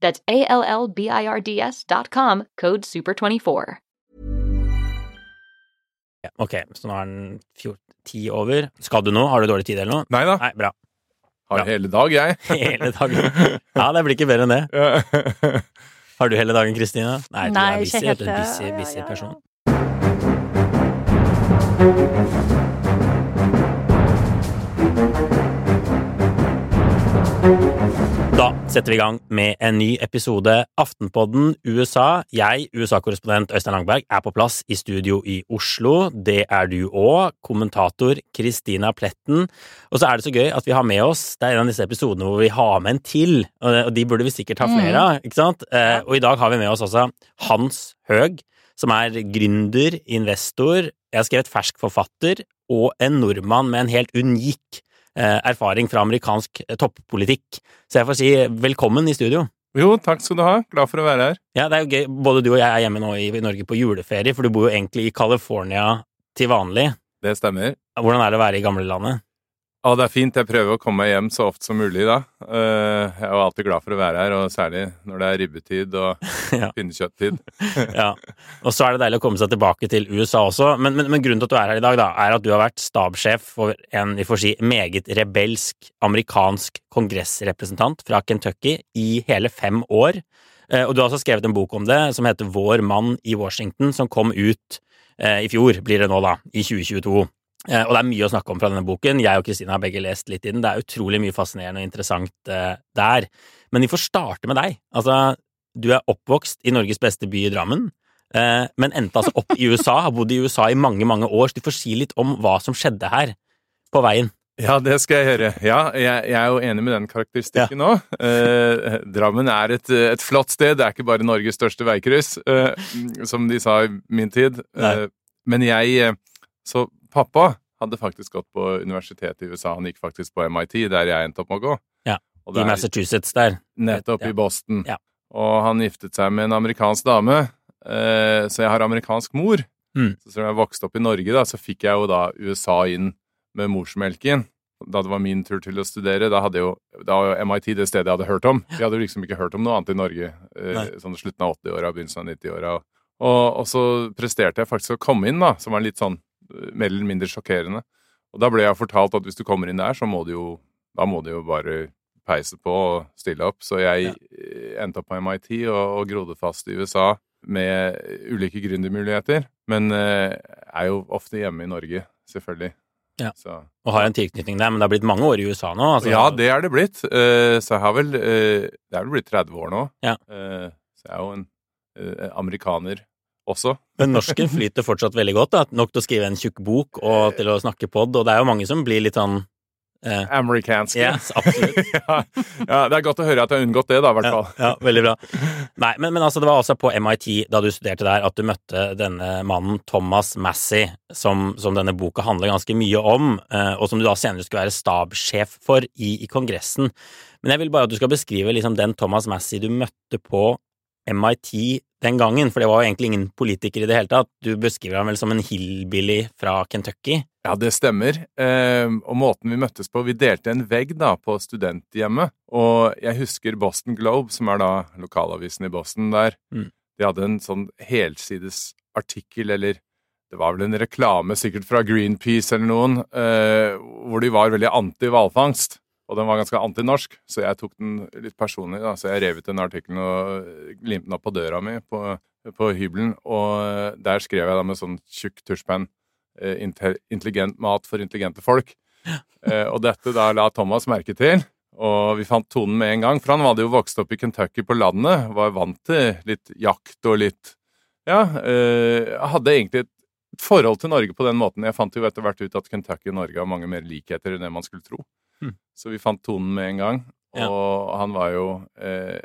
That's A-L-L-B-I-R-D-S dot com, code SUPER24. Ja, Ok, så nå er den ti over. Skal du noe? Har du dårlig tid eller noe? Nei da. Nei, bra. Har bra. hele dag, jeg. Hele dagen. Ja, det blir ikke bedre enn det. Har du hele dagen, Kristina? Nei, du Nei, er ikke busy, helt, du. Busy, ja, busy ja, ja. person. Da setter vi i gang med en ny episode Aftenpodden USA. Jeg, USA-korrespondent Øystein Langberg, er på plass i studio i Oslo. Det er du òg. Kommentator Kristina Pletten. Og så er det så gøy at vi har med oss Det er en av disse episodene hvor vi har med en til, og de burde vi sikkert ha flere av. ikke sant? Eh, Og i dag har vi med oss også Hans Høeg, som er gründer, investor, jeg har skrevet fersk forfatter, og en nordmann med en helt unik erfaring fra amerikansk eh, toppolitikk. Så jeg får si velkommen i studio. Jo, takk skal du ha. Glad for å være her. Ja, det er jo gøy. Både du og jeg er hjemme nå i i Norge på juleferie, for du bor jo egentlig i California til vanlig. Det stemmer. Hvordan er det å være i gamlelandet? Å, det er fint. Jeg prøver å komme meg hjem så ofte som mulig da. Eh, Jeg er alltid glad for å være her, og særlig når det er ribbetid og Ja. pinnekjøtttid. Ja. Og så er det deilig å komme seg tilbake til USA også, men, men, men grunnen til at du er her i dag, da, er at du har vært stabssjef for en vi får si, meget rebelsk amerikansk kongressrepresentant fra Kentucky i hele fem år. Eh, Og du har også skrevet en bok om det som heter Vår mann i Washington, som kom ut eh, i fjor, blir det nå, da, i 2022. Eh, Og det er mye å snakke om fra denne boken. Jeg og Kristina har begge lest litt i den. Det er utrolig mye fascinerende og interessant eh, der. Men vi får starte med deg. Altså, du er oppvokst i Norges beste by i Drammen, eh, men endte altså opp i USA, har bodd i USA i mange, mange år. Så du får si litt om hva som skjedde her på veien. Ja, det skal jeg gjøre. Ja, jeg, jeg er jo enig med den karakteristikken nå. Eh, Drammen er et, et flott sted. Det er ikke bare Norges største veikryss, eh, som de sa i min tid. Eh, men jeg Så pappa hadde faktisk gått på universitetet i USA. Han gikk faktisk på MIT, der jeg endte opp med å gå. Ja, Og I Massachusetts der. nettopp Ja. i Boston. Ja. Og han giftet seg med en amerikansk dame, eh, så jeg har amerikansk mor. Mm. Så når jeg vokste opp i Norge, da, så fikk jeg jo da USA inn med morsmelken. Da det var min tur til å studere, da, hadde jo, da var jo MIT det stedet jeg hadde hørt om. Vi hadde jo liksom ikke hørt om noe annet i Norge eh, sånn slutten av 80-åra, begynnelsen av 90-åra. Og, og så presterte jeg faktisk å komme inn, da, som var litt sånn mer eller mindre sjokkerende. Og da ble jeg fortalt at hvis du kommer inn der, så må du jo Da må du jo bare peise på og stille opp. Så jeg Ja. endte opp på MIT og, og grodde fast i USA med ulike gründermuligheter. Men eh, er jo ofte hjemme i Norge, selvfølgelig. Ja. Så, Og har en tilknytning der, men det har blitt mange år i USA nå. Altså, ja, det er det blitt. Eh, så jeg har vel eh, Det er vel blitt 30 år nå. Ja. Eh, så jeg er jo en eh, amerikaner også. Men norsken flyter fortsatt veldig godt. Da. Nok til å skrive en tjukk bok og til å snakke pod, og det er jo mange som blir litt sånn eh, Amerikansk. Yes, absolutt. ja, ja, det er godt å høre at jeg har unngått det, da, i hvert Ja, ja, veldig bra. Nei, men, men altså, det var altså på MIT, da du studerte der, at du møtte denne mannen, Thomas Massey, som, som denne boka handler ganske mye om, eh, og som du da senere skulle være stabssjef for i, i Kongressen. Men jeg vil bare at du skal beskrive liksom den Thomas Massey du møtte på MIT den gangen, for det var jo egentlig ingen politiker i det hele tatt. Du beskriver ham vel som en hillbilly fra Kentucky. Ja, det stemmer. Eh, og måten vi møttes på Vi delte en vegg da på studenthjemmet. Og jeg husker Boston Globe, som er da lokalavisen i Boston der. Mm. De hadde en sånn helsides artikkel, eller det var vel en reklame sikkert fra Greenpeace eller noen, eh, hvor de var veldig anti-hvalfangst. Og den var ganske antinorsk, så jeg tok den litt personlig. da, Så jeg rev ut den artikkelen og limte den opp på døra mi på, på hybelen. Og der skrev jeg da med sånn tjukk tusjpenn eh, intelligent mat for intelligente folk. Eh, og dette da la Thomas merke til, og vi fant tonen med en gang. For han hadde jo vokst opp i Kentucky på landet, var vant til litt jakt og litt Ja, eh, hadde egentlig et forhold til Norge på den måten. Jeg fant jo etter hvert ut at Kentucky og Norge har mange mer likheter enn det man skulle tro. Hmm. Så vi fant tonen med en gang. Ja. Og han var jo eh,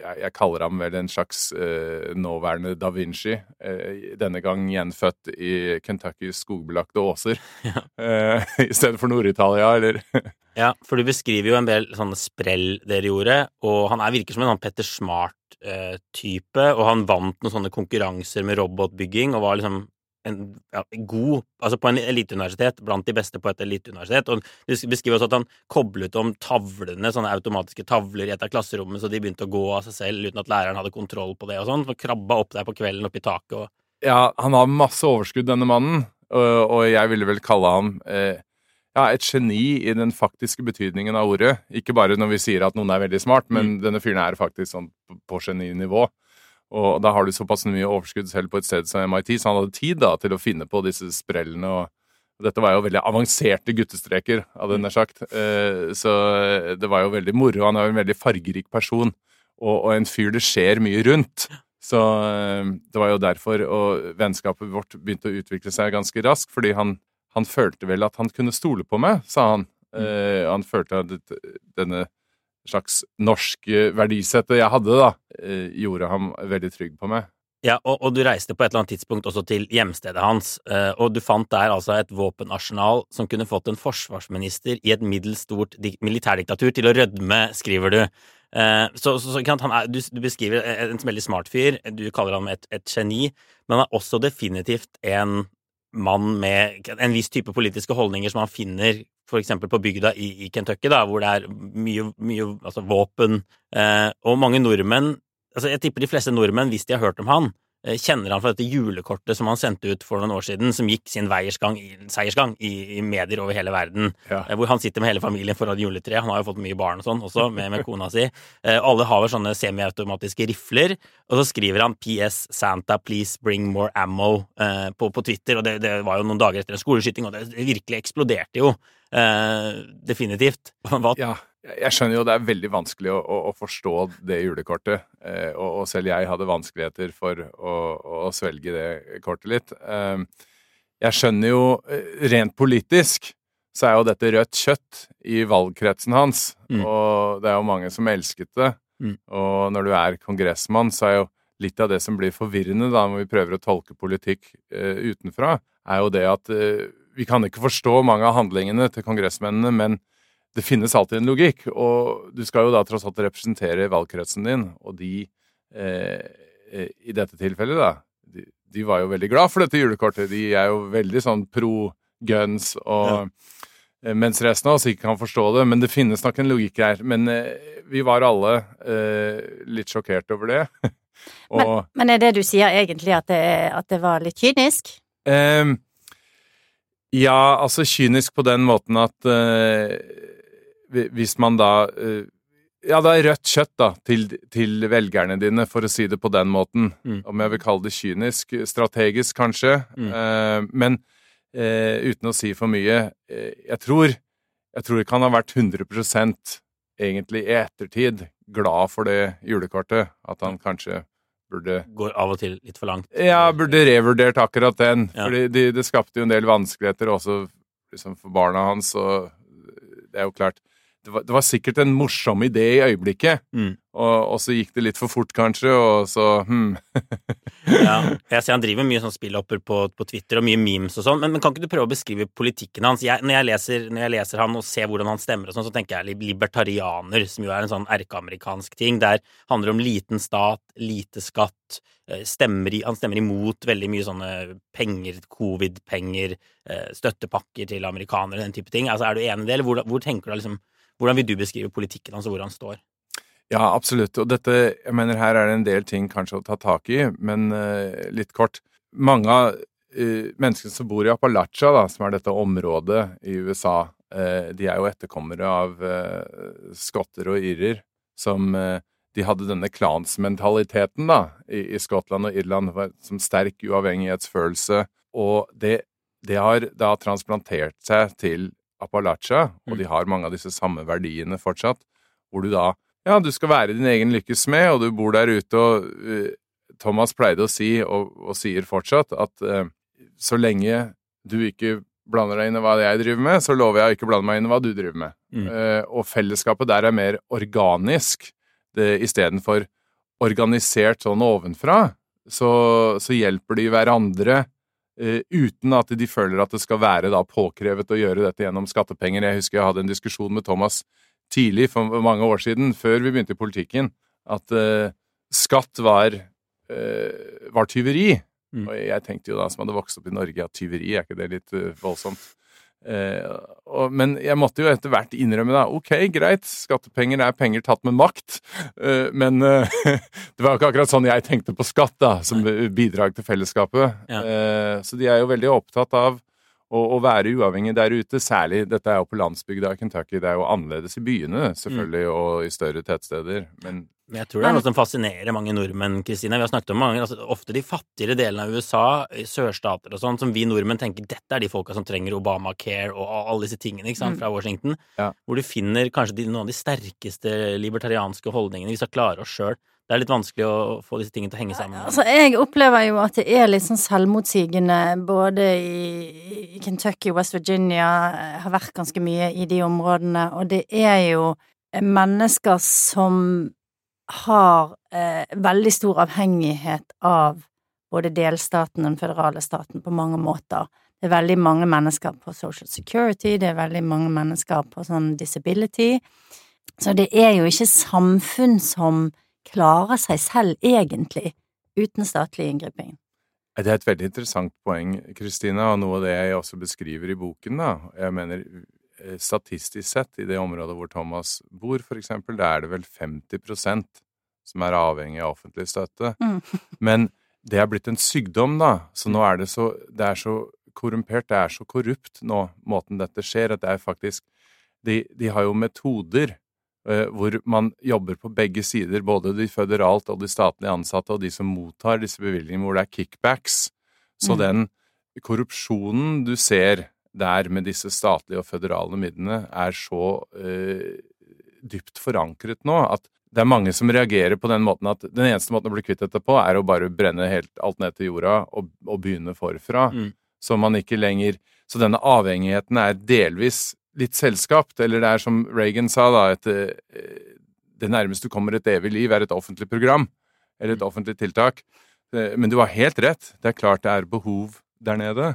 jeg, jeg kaller ham vel en slags eh, nåværende da Vinci. Eh, denne gang gjenfødt i Kentuckys skogbelagte åser. Ja. Eh, I stedet for Nord-Italia, eller Ja, for du beskriver jo en del sånne sprell dere gjorde, og han er, virker som en sånn Petter Smart-type, og han vant noen sånne konkurranser med robotbygging, og var liksom en ja, god Altså på en eliteuniversitet, blant de beste på et eliteuniversitet. Og du beskriver også at han koblet om tavlene, sånne automatiske tavler i et av klasserommene, så de begynte å gå av seg selv uten at læreren hadde kontroll på det og sånn. Krabba opp der på kvelden opp i taket og Ja, han har masse overskudd, denne mannen, og, og jeg ville vel kalle ham eh, ja, et geni i den faktiske betydningen av ordet. Ikke bare når vi sier at noen er veldig smart, men denne fyren er faktisk sånn på, på geninivå. Og da har du såpass mye overskudd selv på et sted som MIT, så han hadde tid da til å finne på disse sprellene. og dette var jo veldig avanserte guttestreker, hadde jeg nær sagt. Eh, Så det var jo veldig moro. Han er jo en veldig fargerik person, og, og en fyr det skjer mye rundt. Så eh, det var jo derfor, og vennskapet vårt begynte å utvikle seg ganske raskt, fordi han, han følte vel at han kunne stole på meg, sa han. Mm. Han følte at denne slags norsk verdisettet jeg hadde, da, eh, gjorde ham veldig trygg på meg. Ja, og, og du reiste på et eller annet tidspunkt også til hjemstedet hans, eh, og du fant der altså et våpenarsenal som kunne fått en forsvarsminister i et middels stort militærdiktatur til å rødme, skriver du. Eh, Så, så, så er, du, du beskriver en veldig smart fyr, du kaller ham et, et geni, men han er også definitivt en mann med en viss type politiske holdninger som han finner eksempel på bygda i, i Kentucky, da, hvor det er mye, mye altså våpen, eh, og mange nordmenn altså Jeg tipper de fleste nordmenn, hvis de har hørt om han, kjenner han fra dette julekortet som han sendte ut for noen år siden, som gikk sin veiersgang seiersgang i, i medier over hele verden. Ja. eh, Hvor han sitter med hele familien foran juletreet. Han har jo fått mye barn og sånn også, med, med kona si. Eh, Alle har vel sånne semiautomatiske rifler. Og så skriver han PS Santa, please bring more ammo eh, på, på Twitter. Og det, det var jo noen dager etter en skoleskyting, og det, virkelig eksploderte jo. Eh, definitivt. Hva, Ja, jeg skjønner jo det er veldig vanskelig å, å, å forstå det julekortet, eh, og, og selv jeg hadde vanskeligheter for å, å svelge det kortet litt. Eh, jeg skjønner jo eh, rent politisk så er jo dette rødt kjøtt i valgkretsen hans, Mm. og det er jo mange som elsket det. Mm. Og når du er kongressmann, så er jo litt av det som blir forvirrende da når vi prøver å tolke politikk eh, utenfra, er jo det at eh, vi kan ikke forstå mange av handlingene til kongressmennene, men det finnes alltid en logikk, og du skal jo da tross alt representere valgkretsen din, og de eh, eh, i dette tilfellet, da, de, de var jo veldig glad for dette julekortet. De er jo veldig sånn pro guns, og ja. mens resten av oss ikke kan forstå det. Men det finnes nok en logikk her. Men eh, vi var alle eh, litt sjokkert over det. og Men er det du sier egentlig at det, at det var litt kynisk? Ehm, ja, altså kynisk på den måten at eh, hvis man da eh, Ja, det er rødt kjøtt, da, til, til velgerne dine, for å si det på den måten. Mm. Om jeg vil kalle det kynisk. Strategisk, kanskje. Mm. Eh, men eh, uten å si for mye eh, Jeg tror Jeg tror ikke han har vært 100 egentlig i ettertid glad for det julekortet. At han kanskje burde går av og til litt for langt. ja, burde revurdert akkurat den. Ja. Fordi de, det skapte jo en del vanskeligheter også liksom for barna hans, og det er jo klart det var, det var sikkert en morsom idé i øyeblikket, Mm. og, og så gikk det litt for fort, kanskje, og så hm. Ja, jeg ser han driver mye sånn spillhopper på, på Twitter og mye memes og sånn, men, men kan ikke du prøve å beskrive politikken hans? Jeg, når, jeg leser, når jeg leser han og ser hvordan han stemmer og sånn, så tenker jeg libertarianer, som jo er en sånn erkeamerikansk ting. Der handler det om liten stat, lite skatt, eh, stemmer i, han stemmer imot veldig mye sånne penger, covid-penger, eh, støttepakker til amerikanere, den type ting. Altså, er du enig i det, eller hvor, hvor tenker du liksom hvordan vil du beskrive politikken hans, altså hvor han står? Ja, absolutt. Og dette, jeg mener her er det en del ting kanskje å ta tak i, men uh, litt kort. Mange av uh, menneskene som bor i Appalachia, da, som er dette området i USA, uh, de er jo etterkommere av skotter og irer som de hadde denne klansmentaliteten da, i, i Skottland og Irland som sterk uavhengighetsfølelse, og det, det har da transplantert seg til Appalachia, og de har mange av disse samme verdiene fortsatt, hvor du da ja, du skal være din egen lykkes smed, og du bor der ute, og uh, Thomas pleide å si, og, og sier fortsatt, at uh, så lenge du ikke blander deg inn i hva jeg driver med, så lover jeg å ikke blande meg inn i hva du driver med. Mm. Uh, og fellesskapet der er mer organisk, istedenfor organisert sånn ovenfra, så, så hjelper de hverandre uten at de føler at det skal være da påkrevet å gjøre dette gjennom skattepenger. Jeg husker jeg hadde en diskusjon med Thomas tidlig, for mange år siden, før vi begynte i politikken, at uh, skatt var, uh, var tyveri. Mm. Og jeg tenkte jo da, som hadde vokst opp i Norge, at tyveri, er ikke det litt uh, voldsomt? Eh, men jeg måtte jo etter hvert innrømme da, ok, greit, skattepenger er penger tatt med makt, eh, men eh, det var jo ikke akkurat sånn jeg tenkte på skatt da, som bidrag til fellesskapet. Ja. Så de er jo veldig opptatt av å, å være uavhengig der ute, særlig, dette er jo på landsbygda i Kentucky, det er jo annerledes i byene selvfølgelig, og i større tettsteder, men Men jeg tror det er noe som fascinerer mange nordmenn, Kristine. Vi har snakket om mange, altså, ofte de fattigere delene av USA, sørstater og sånn, som vi nordmenn tenker dette er de folka som trenger Obamacare og alle disse tingene ikke sant, Mm. fra Washington. Ja. Hvor du finner kanskje de, noen av de sterkeste libertarianske holdningene, hvis skal klarer oss sjøl. Det er litt vanskelig å få disse tingene til å henge sammen. Altså, jeg opplever jo at det er litt sånn selvmotsigende både i, Kentucky Kentucky, West Virginia, jeg har vært ganske mye i de områdene, og det er jo mennesker som har eh, veldig stor avhengighet av både delstaten og den føderale staten på mange måter. Det er veldig mange mennesker på social security, det er veldig mange mennesker på sånn disability. Så det er jo ikke samfunn som klarer seg selv, egentlig, uten statlig inngriping. Det er et veldig interessant poeng, Kristina, og noe av det jeg også beskriver i boken. da. Jeg mener, eh, statistisk sett, i det området hvor Thomas bor, for eksempel, da er det vel 50% som er avhengig av offentlig støtte. Mm. Men det er blitt en sykdom, da, så nå er det så, det er så korrumpert, det er så korrupt nå, måten dette skjer, at det er faktisk De, de har jo metoder hvor man jobber på begge sider, både de føderalt og de statlige ansatte, og de som mottar disse bevilgningene, hvor det er kickbacks. Så Mm. den korrupsjonen du ser der med disse statlige og føderale midlene, er så eh, dypt forankret nå at det er mange som reagerer på den måten at den eneste måten å bli kvitt dette på, er å bare brenne helt alt ned til jorda og, og begynne forfra. Mm. Så man ikke lenger Så denne avhengigheten er delvis litt selskapt, eller det er som Reagan sa, da, et eh, Det nærmeste du kommer et evig liv, er et offentlig program, eller et offentlig tiltak. Eh, Men du har helt rett. Det er klart det er behov der nede.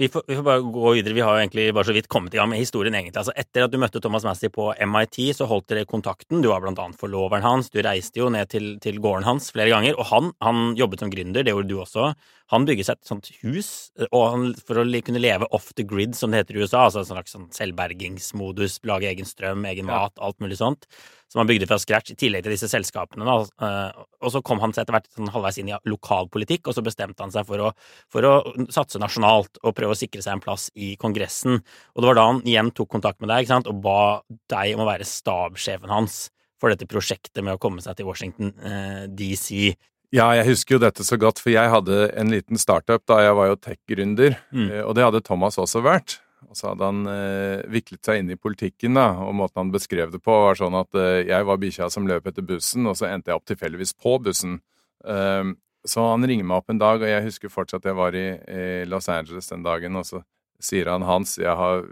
Vi får, vi får bare gå videre. Vi har jo egentlig bare så vidt kommet i gang med historien, egentlig. Altså, etter at du møtte Thomas Massey på MIT, så holdt dere kontakten. Du var blant annet forloveren hans. Du reiste jo ned til, til gården hans flere ganger. Og han, han jobbet som gründer, det gjorde du også. Han bygget seg et sånt hus og han, for å kunne leve off the grid, som det heter i USA. Altså en slags sånn selvbergingsmodus, lage egen strøm, egen mat, alt mulig sånt. Som han bygde fra scratch, i tillegg til disse selskapene. Da. Eh, Og så kom han seg etter hvert sånn halvveis inn i lokalpolitikk, og så bestemte han seg for å for å satse nasjonalt og prøve å sikre seg en plass i Kongressen. Og det var da han igjen tok kontakt med deg ikke sant? og ba deg om å være stabssjefen hans for dette prosjektet med å komme seg til Washington eh, DC. Ja, jeg husker jo dette så godt, for jeg hadde en liten startup da jeg var jo tech-gründer, Mm. eh, og det hadde Thomas også vært. Og så hadde han eh, viklet seg inn i politikken, da, og måten han beskrev det på, var sånn at eh, jeg var bikkja som løp etter bussen, og så endte jeg opp tilfeldigvis på bussen. Um, så han ringer meg opp en dag, og jeg husker fortsatt jeg var i, i Los Angeles den dagen, og så sier han Hans, jeg har,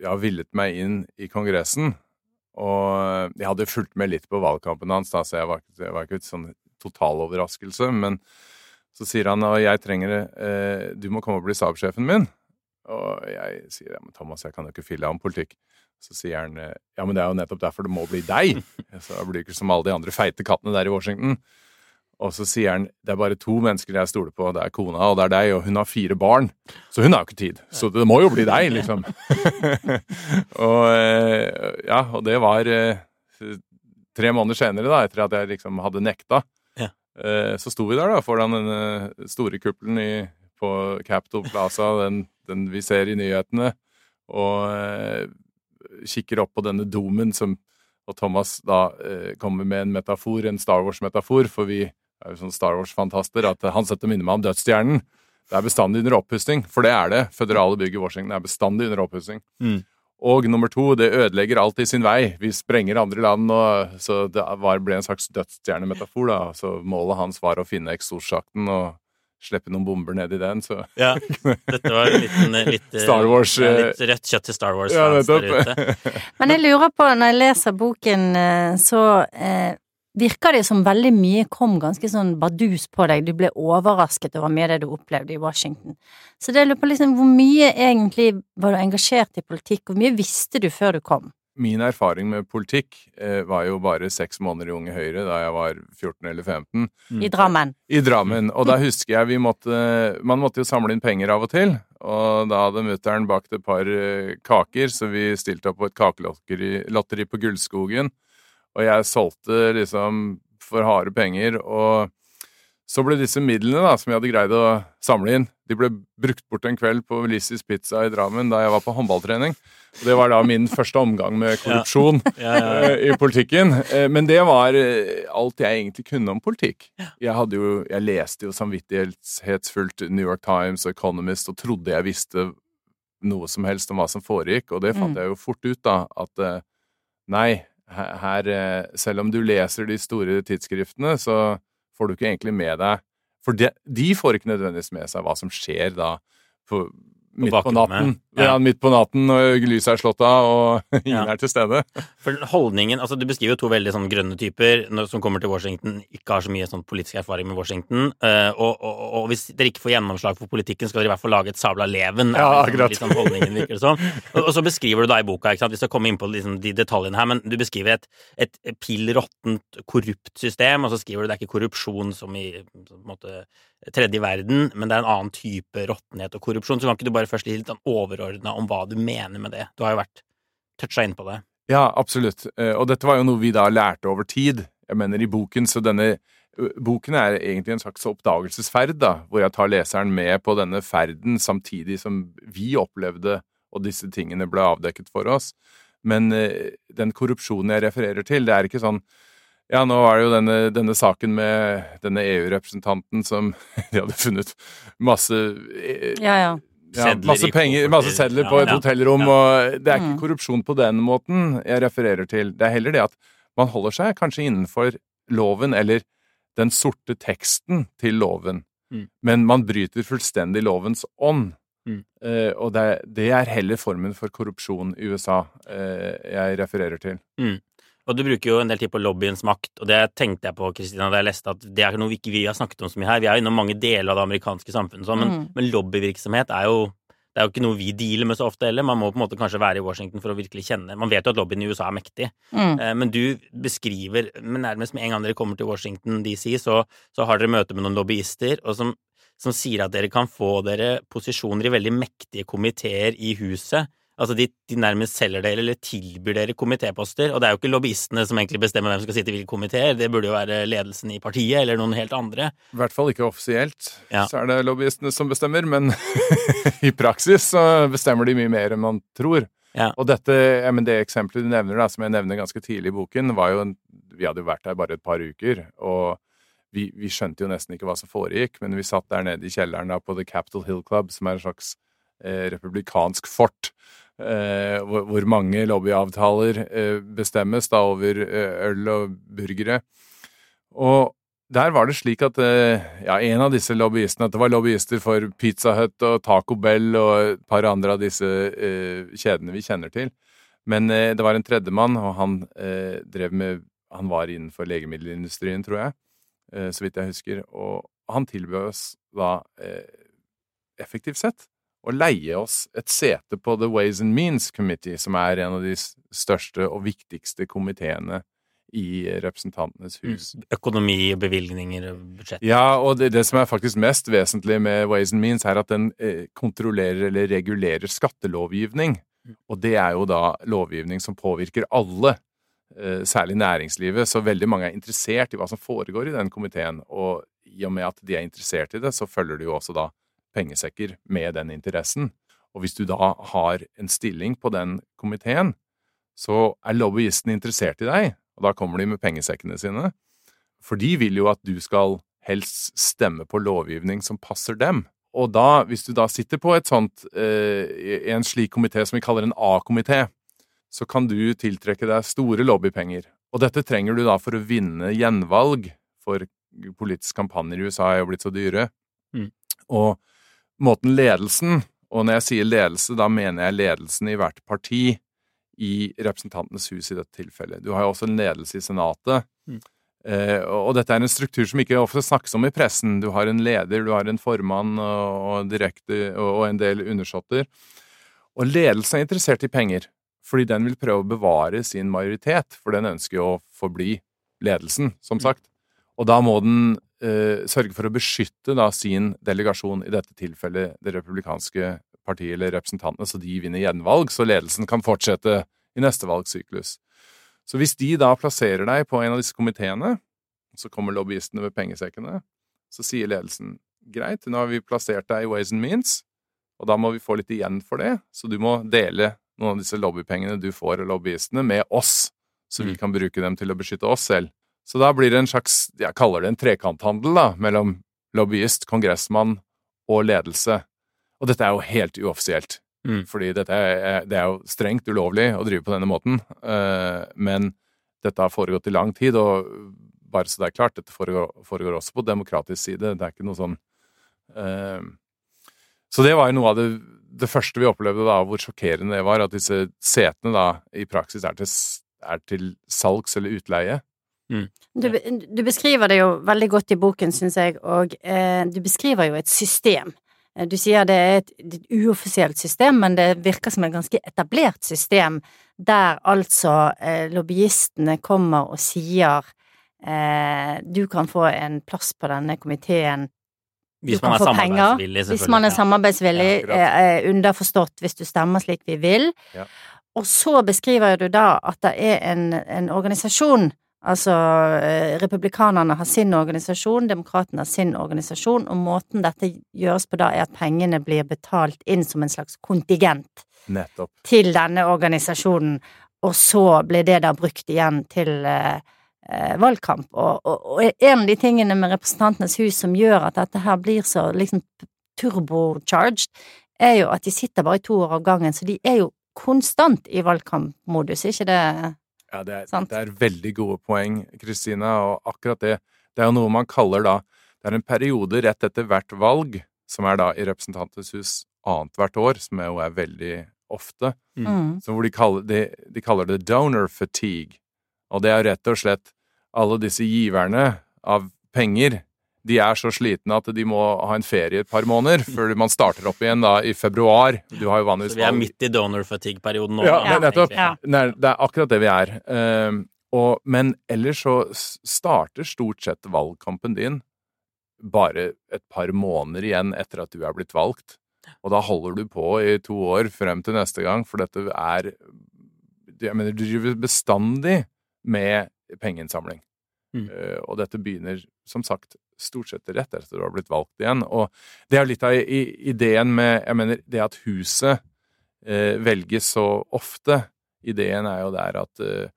jeg har villet meg inn i Kongressen. Og jeg hadde fulgt med litt på valgkampen hans, da, så jeg var, jeg var ikke en sånn total overraskelse. Men så sier han og jeg trenger eh, Du må komme og bli stabssjefen min. Og jeg sier ja, men Thomas, jeg kan jo ikke fille om politikk. Så sier han ja, men det er jo nettopp derfor det må bli deg. Så blir det ikke som alle de andre feite kattene der i Washington. Og så sier han det er bare to mennesker jeg stoler på. Det er kona, og det er deg, og hun har fire barn. Så hun har jo ikke tid. Så det må jo bli deg, liksom. og eh, ja, og det var eh, tre måneder senere, da, etter at jeg liksom hadde nekta. Ja. Eh, så sto vi der da, foran den store kuppelen i, på Capitol Plaza, den, den vi ser i nyhetene, og eh, kikker opp på denne domen som og Thomas da eh, kommer med en metafor, en Star Wars-metafor, for vi er jo sånn Star Wars-fantaster, at han setter minner meg om dødsstjernen. Det er bestandig under oppussing, for det er det. Føderale bygg i Washington er bestandig under oppussing. Mm. Og nummer to, det ødelegger alt i sin vei. Vi sprenger andre land, og, så det var, ble en slags dødsstjernemetafor. da. Så målet hans var å finne eksossjakten og slippe noen bomber ned i den. Så Ja, dette var en liten litt, eh, Star Wars, ja, eh, litt rødt kjøtt til Star Wars-fans der ute. Men jeg lurer på, når jeg leser boken, eh, så eh, virker det som veldig mye kom ganske sånn bardus på deg. Du ble overrasket over mye av det du opplevde i Washington. Så det lurer på liksom, hvor mye egentlig var du engasjert i politikk, hvor mye visste du før du kom? Min erfaring med politikk eh, var jo bare seks måneder i Unge Høyre da jeg var 14 eller 15. Mm. I Drammen. I Drammen. Og da husker jeg vi måtte Man måtte jo samle inn penger av og til. Og da hadde mutter'n bakt et par eh, kaker, så vi stilte opp på et kakelotteri på Gullskogen. Og jeg solgte liksom for harde penger. Og så ble disse midlene da, som jeg hadde greid å samle inn, de ble brukt bort en kveld på Lissys Pizza i Drammen da jeg var på håndballtrening. Og det var da min første omgang med korrupsjon Ja, ja, ja. eh, i politikken. Eh, Men det var eh, alt jeg egentlig kunne om politikk. Jeg, hadde jo, jeg leste jo samvittighetsfullt New York Times og Economist og trodde jeg visste noe som helst om hva som foregikk, og det fant Mm. jeg jo fort ut, da, at nei, her, Selv om du leser de store tidsskriftene, så får du ikke egentlig med deg For de, de får ikke nødvendigvis med seg hva som skjer da midt på natten. Ja. Ja. midt på natten når lyset er slått av og ingen Ja. er til stede. For holdningen, altså Du beskriver jo to veldig sånn grønne typer som kommer til Washington, ikke har så mye sånn politisk erfaring med Washington. eh, og, og, og hvis dere ikke får gjennomslag for politikken, skal dere i hvert fall lage et sabla leven. Ja, akkurat. liksom, liksom sånn holdningen virker det som. Og, og så beskriver du da i boka, ikke sant? vi skal komme inn på liksom de detaljene her, men du beskriver et, et pill råttent, korrupt system, og så skriver du det er ikke korrupsjon som i på en måte, tredje verden, men det er en annen type råttenhet og korrupsjon. Så kan ikke du bare først litt sånn overordna om hva du mener med det? Du har jo vært toucha inn på det. Ja, absolutt. Eh, Og dette var jo noe vi da lærte over tid. Jeg mener i boken, så denne Boken er egentlig en slags oppdagelsesferd, da, hvor jeg tar leseren med på denne ferden samtidig som vi opplevde og disse tingene ble avdekket for oss. Men eh, den korrupsjonen jeg refererer til, det er ikke sånn ja, nå var det jo denne, denne saken med denne EU-representanten som de hadde funnet masse eh, Ja, ja. ja, masse penger, masse sedler på et hotellrom, og det er ikke Mm. korrupsjon på den måten jeg refererer til. Det er heller det at man holder seg kanskje innenfor loven, eller den sorte teksten til loven, Mm. men man bryter fullstendig lovens ånd. Mm. Eh, og det, det er heller formen for korrupsjon i USA eh, jeg refererer til. Og du bruker jo en del tid på lobbyens makt, og det tenkte jeg på Kristina, da jeg leste at det er noe vi ikke vi har snakket om så mye her. Vi er jo innom mange deler av det amerikanske samfunnet, og sånn, men, Mm. men lobbyvirksomhet er jo det er jo ikke noe vi dealer med så ofte heller. Man må på en måte kanskje være i Washington for å virkelig kjenne Man vet jo at lobbyen i USA er mektig, Mm. eh, men du beskriver men nærmest med en gang dere kommer til Washington DC, så, så har dere møte med noen lobbyister og som, som sier at dere kan få dere posisjoner i veldig mektige komiteer i huset. Altså de, de nærmest selger dere eller tilbyr dere komitéposter, og det er jo ikke lobbyistene som egentlig bestemmer hvem som skal sitte i hvilke komiteer, det burde jo være ledelsen i partiet eller noen helt andre. I hvert fall ikke offisielt, Ja. så er det lobbyistene som bestemmer, men i praksis så bestemmer de mye mer enn man tror. Ja. Og dette, ja, men det eksempelet du nevner, da, som jeg nevner ganske tidlig i boken, var jo Vi hadde jo vært der bare et par uker, og vi, vi skjønte jo nesten ikke hva som foregikk, men vi satt der nede i kjelleren da, på The Capitol Hill Club, som er en slags eh, republikansk fort. Eh, hvor, mange lobbyavtaler eh, bestemmes da over eh, øl og burgere. Og der var det slik at ja, en av disse lobbyistene At det var lobbyister for Pizza Hut og Taco Bell og et par andre av disse kjedene vi kjenner til. Men det var en tredjemann, og han drev med Han var innenfor legemiddelindustrien, tror jeg, så vidt jeg husker. Og han tilbød oss da effektivt sett å leie oss et sete på The Ways and Means Committee, som er en av de største og viktigste komiteene i Representantenes hus. Økonomi, bevilgninger, budsjett. Ja, og det, det som er faktisk mest vesentlig med Ways and Means, er at den eh, kontrollerer eller regulerer skattelovgivning. Og det er jo da lovgivning som påvirker alle, eh, særlig næringslivet. Så veldig mange er interessert i hva som foregår i den komiteen. Og i og med at de er interessert i det, så følger det jo også da pengesekker med den interessen. Og hvis du da har en stilling på den komiteen, så er lobbyisten interessert i deg, og da kommer de med pengesekkene sine. For de vil jo at du skal helst stemme på lovgivning som passer dem. Og da, hvis du da sitter på et sånt, eh, en slik komité som vi kaller en A-komité, så kan du tiltrekke deg store lobbypenger. Og dette trenger du da for å vinne gjenvalg, for politiske kampanjer i USA er jo blitt så dyre. Mm. Og måten ledelsen, og når jeg sier ledelse, da mener jeg ledelsen i hvert parti i Representantenes hus i dette tilfellet. Du har jo også en ledelse i Senatet. Mm. Eh, og dette er en struktur som ikke ofte snakkes om i pressen. Du har en leder, du har en formann og, direkte, og, en del undersåtter. Og ledelsen er interessert i penger, fordi den vil prøve å bevare sin majoritet, for den ønsker jo å forbli ledelsen, som sagt. Og da må den sørge for å beskytte da sin delegasjon, i dette tilfellet det republikanske partiet eller representantene, så de vinner gjenvalg, så ledelsen kan fortsette i neste valgsyklus. Så hvis de da plasserer deg på en av disse komiteene, så kommer lobbyistene med pengesekkene, så sier ledelsen greit, nå har vi plassert deg i Ways and Means, og da må vi få litt igjen for det, så du må dele noen av disse lobbypengene du får av lobbyistene, med oss, så vi Mm. kan bruke dem til å beskytte oss selv. Så da blir det en slags, jeg kaller det en trekanthandel, da, mellom lobbyist, kongressmann og ledelse. Og dette er jo helt uoffisielt. Mm. Fordi dette er, det er jo strengt ulovlig å drive på denne måten. eh, Men dette har foregått i lang tid, og bare så det er klart, dette foregår, foregår også på demokratisk side. Det er ikke noe sånn eh, Så det var jo noe av det, det første vi opplevde da, hvor sjokkerende det var, at disse setene da i praksis er til, er til salgs eller utleie. Du, du beskriver det jo veldig godt i boken, syns jeg, og eh, du beskriver jo et system. Eh, Du sier det er et, et uoffisielt system, men det virker som et ganske etablert system, der altså eh, lobbyistene kommer og sier eh, du kan få en plass på denne komiteen Hvis du man kan få penger hvis man er samarbeidsvillig, Ja, eh, underforstått hvis du stemmer slik vi vil. Ja. Og så beskriver du da at det er en, en organisasjon, altså eh, republikanerne har sin organisasjon, demokratene har sin organisasjon, og måten dette gjøres på da er at pengene blir betalt inn som en slags kontingent Nettopp. til denne organisasjonen, og så blir det da brukt igjen til eh, eh, valgkamp. Og, og, og en av de tingene med Representantenes hus som gjør at dette her blir så liksom turbocharged, er jo at de sitter bare i to år av gangen, så de er jo konstant i valgkampmodus, ikke det? Ja, det er, det er veldig gode poeng, Kristina, og akkurat det Det er jo noe man kaller da Det er en periode rett etter hvert valg, som er da i Representantenes hus annethvert år, som jo er veldig ofte, Mm. så hvor de kaller, de, de kaller det donor fatigue. Og det er rett og slett alle disse giverne av penger. De er så slitne at de må ha en ferie et par måneder før man starter opp igjen da i februar. Du har jo vanligvis Så vi er midt i donor fatigue-perioden nå. Ja, da, men nettopp. Ja. Nei, det er akkurat det vi er. Uh, og, men ellers så starter stort sett valgkampen din bare et par måneder igjen etter at du er blitt valgt. Og da holder du på i to år frem til neste gang, for dette er Jeg mener, du driver bestandig med pengeinnsamling. Mm. Uh, og dette begynner, som sagt, stort sett rett etter du har blitt valgt igjen. Og det er jo litt av ideen med Jeg mener, det at huset eh, velges så ofte. Ideen er jo der at eh,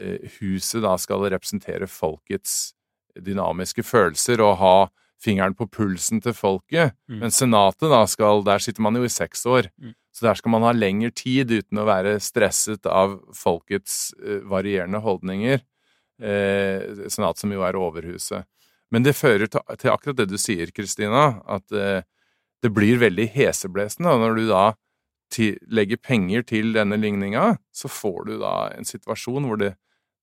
eh, huset da skal representere folkets dynamiske følelser og ha fingeren på pulsen til folket. Mm. Men Senatet, da, skal Der sitter man jo i seks år. Mm. Så der skal man ha lengre tid uten å være stresset av folkets eh, varierende holdninger. Eh, senat som jo er overhuset. Men det fører til, til akkurat det du sier, Kristina, at eh, det blir veldig heseblesende. Og når du da ti, legger penger til denne ligninga, så får du da en situasjon hvor det,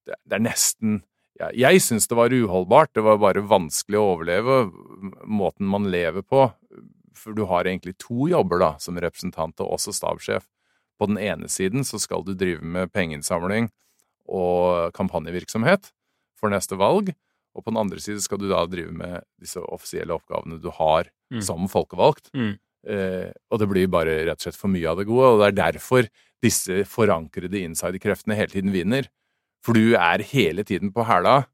det, det er nesten ja, Jeg syns det var uholdbart. Det var bare vanskelig å overleve måten man lever på. For du har egentlig to jobber da, som representant og også stabssjef. På den ene siden så skal du drive med pengeinnsamling og kampanjevirksomhet for neste valg. Og på den andre side skal du da drive med disse offisielle oppgavene du har Mm. som folkevalgt. Mm. Eh, og det blir bare rett og slett for mye av det gode, og det er derfor disse forankrede insiderkreftene hele tiden vinner. For du er hele tiden på hæla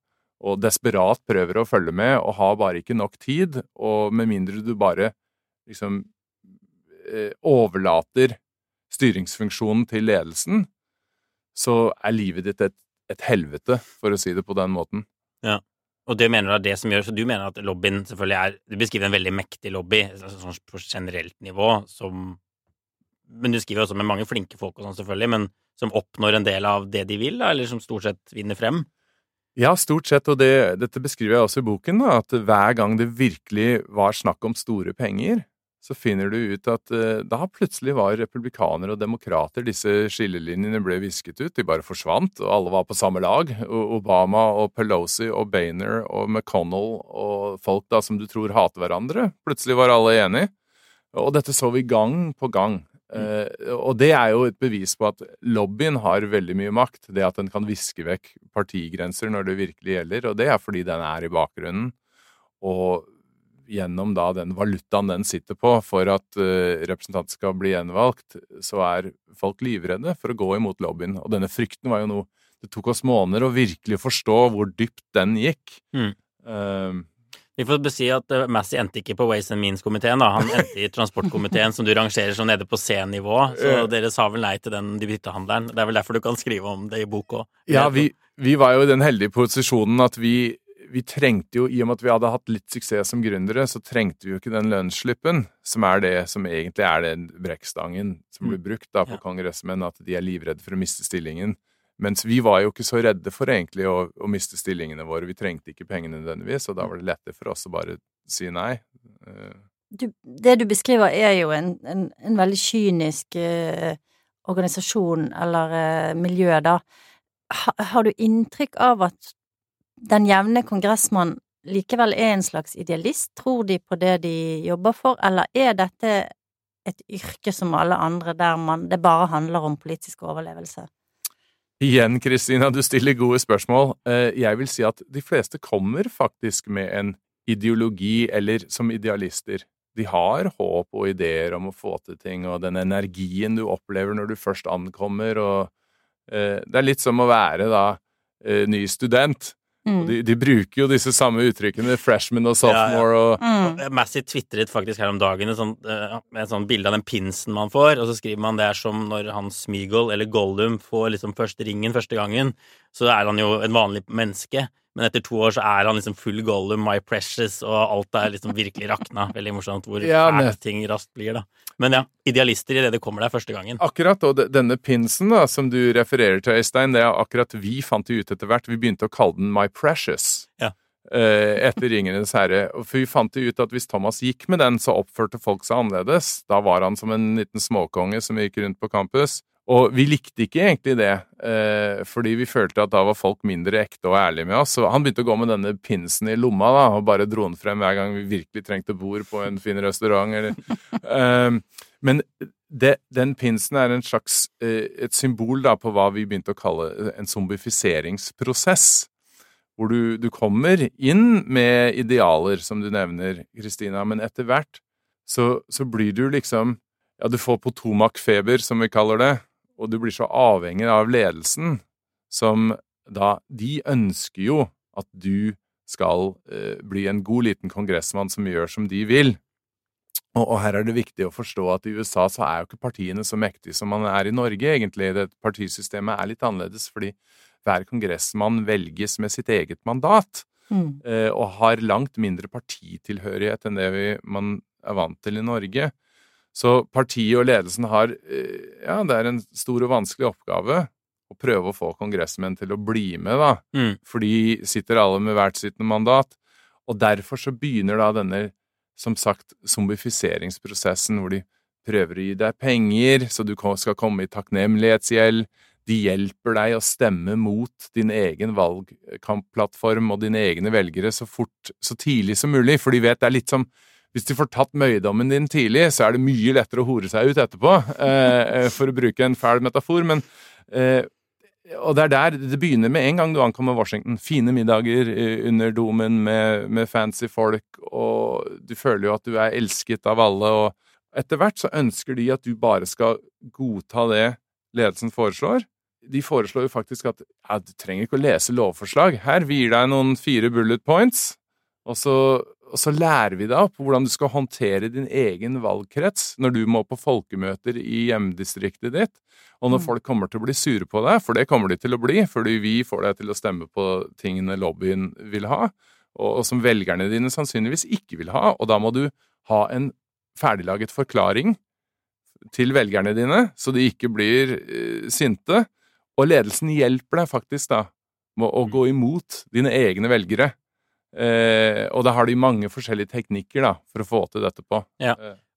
og desperat prøver å følge med og har bare ikke nok tid, og med mindre du bare liksom eh, overlater styringsfunksjonen til ledelsen, så er livet ditt et, et helvete, for å si det på den måten. Ja. Og det mener du er det som gjør Så du mener at lobbyen selvfølgelig er Du beskriver en veldig mektig lobby sånn på generelt nivå som Men du skriver også med mange flinke folk og sånn, selvfølgelig, men som oppnår en del av det de vil, da, eller som stort sett vinner frem? Ja, stort sett, og det, dette beskriver jeg også i boken, da, at hver gang det virkelig var snakk om store penger, så finner du ut at uh, da plutselig var republikanere og demokrater Disse skillelinjene ble visket ut, de bare forsvant, og alle var på samme lag. Obama og Pelosi og Boehner og McConnell og folk da som du tror hater hverandre, plutselig var alle enige. Og dette så vi gang på gang. Uh, og det er jo et bevis på at lobbyen har veldig mye makt. Det at den kan viske vekk partigrenser når det virkelig gjelder. Og det er fordi den er i bakgrunnen. Og gjennom da den valutaen den sitter på for at uh, representanten skal bli gjenvalgt, så er folk livredde for å gå imot lobbyen. Og denne frykten var jo noe Det tok oss måneder å virkelig forstå hvor dypt den gikk. Mm. Uh, vi får si at uh, Massey endte ikke på Ways and Means-komiteen. da. Han endte i transportkomiteen, som du rangerer som nede på C-nivå. Så dere sa vel nei til den byttehandelen. Det er vel derfor du kan skrive om det i bok òg? Ja, vi, vi, var jo i den heldige posisjonen at vi vi trengte jo, i og med at vi hadde hatt litt suksess som gründere, så trengte vi jo ikke den lønnsslippen, som er det som egentlig er den brekkstangen som blir mm. brukt da på ja. kongressmenn, at de er livredde for å miste stillingen. Mens vi var jo ikke så redde for egentlig å, å miste stillingene våre. Vi trengte ikke pengene nødvendigvis, og da var det lettere for oss å bare si nei. Eh. Du, det du beskriver, er jo en, en, en veldig kynisk eh, organisasjon eller eh, miljø, da. Ha, har du inntrykk av at den jevne kongressmann likevel er en slags idealist? Tror de på det de jobber for, eller er dette et yrke som alle andre, der man, det bare handler om politisk overlevelse? Igjen, Kristina, du stiller gode spørsmål. Eh, jeg vil si at de fleste kommer faktisk med en ideologi, eller som idealister. De har håp og ideer om å få til ting, og den energien du opplever når du først ankommer, og eh, Det er litt som å være da eh, ny student. Mm. De, de, bruker jo disse samme uttrykkene, freshman og sophomore og mm. Massey tvitret faktisk her om dagen et sånt, uh, et sånt bilde av den pinsen man får, og så skriver man det er som når han Smigol eller Gollum får liksom første ringen første gangen, så er han jo en vanlig menneske. Men etter to år så er han liksom full Gollum, My Precious, og alt er liksom virkelig rakna. Veldig morsomt hvor ja, fælt ting raskt blir, da. Men ja, idealister i det det kommer der første gangen. Akkurat, og denne pinsen da, som du refererer til, Øystein, det er akkurat vi fant det ut etter hvert. Vi begynte å kalle den My Precious. Ja. Eh, etter Ringenes herre. For vi fant det ut at hvis Thomas gikk med den, så oppførte folk seg annerledes. Da var han som en liten småkonge som gikk rundt på campus. Og vi likte ikke egentlig det, eh, fordi vi følte at da var folk mindre ekte og ærlige med oss. Så han begynte å gå med denne pinsen i lomma da, og bare dro den frem hver gang vi virkelig trengte bord på en fin restaurant. Eller, eh, men det, den pinsen er en slags, eh, et symbol da, på hva vi begynte å kalle en zombifiseringsprosess. Hvor du, du kommer inn med idealer, som du nevner, Kristina, men etter hvert så, så blir du liksom Ja, du får Potomac-feber, som vi kaller det og du blir så avhengig av ledelsen, som da De ønsker jo at du skal eh, bli en god liten kongressmann som gjør som de vil. Og, og, her er det viktig å forstå at i USA så er jo ikke partiene så mektige som man er i Norge, egentlig. Det partisystemet er litt annerledes, fordi hver kongressmann velges med sitt eget mandat. Mm. Eh, og har langt mindre partitilhørighet enn det vi, man er vant til i Norge. Så partiet og ledelsen har eh, Ja, det er en stor og vanskelig oppgave å prøve å få kongressmenn til å bli med, da. Mm. For de sitter alle med hvert sitt mandat. Og derfor så begynner da denne, som sagt, zombifiseringsprosessen, hvor de prøver å gi deg penger, så du skal komme i takknemlighetsgjeld. De hjelper deg å stemme mot din egen valgkampplattform og dine egne velgere så fort, så tidlig som mulig, for de vet det er litt som hvis de får tatt møydommen din tidlig, så er det mye lettere å hore seg ut etterpå, eh, eh, for å bruke en fæl metafor. Men, eh, og det er der det begynner med en gang du ankommer Washington. Fine middager eh, under domen med, med, fancy folk, og du føler jo at du er elsket av alle. og Etter hvert så ønsker de at du bare skal godta det ledelsen foreslår. De foreslår jo faktisk at ja, du trenger ikke å lese lovforslag. Her, vi gir deg noen fire bullet points, og så og så lærer vi deg opp hvordan du skal håndtere din egen valgkrets når du må på folkemøter i hjemdistriktet ditt, og når Mm. folk kommer til å bli sure på deg, for det kommer de til å bli, fordi vi får deg til å stemme på tingene lobbyen vil ha, og, og som velgerne dine sannsynligvis ikke vil ha, og da må du ha en ferdiglaget forklaring til velgerne dine, så de ikke blir uh, sinte. Og ledelsen hjelper deg faktisk da med å gå imot dine egne velgere. Eh, og da har de mange forskjellige teknikker da, for å få til dette på. Ja.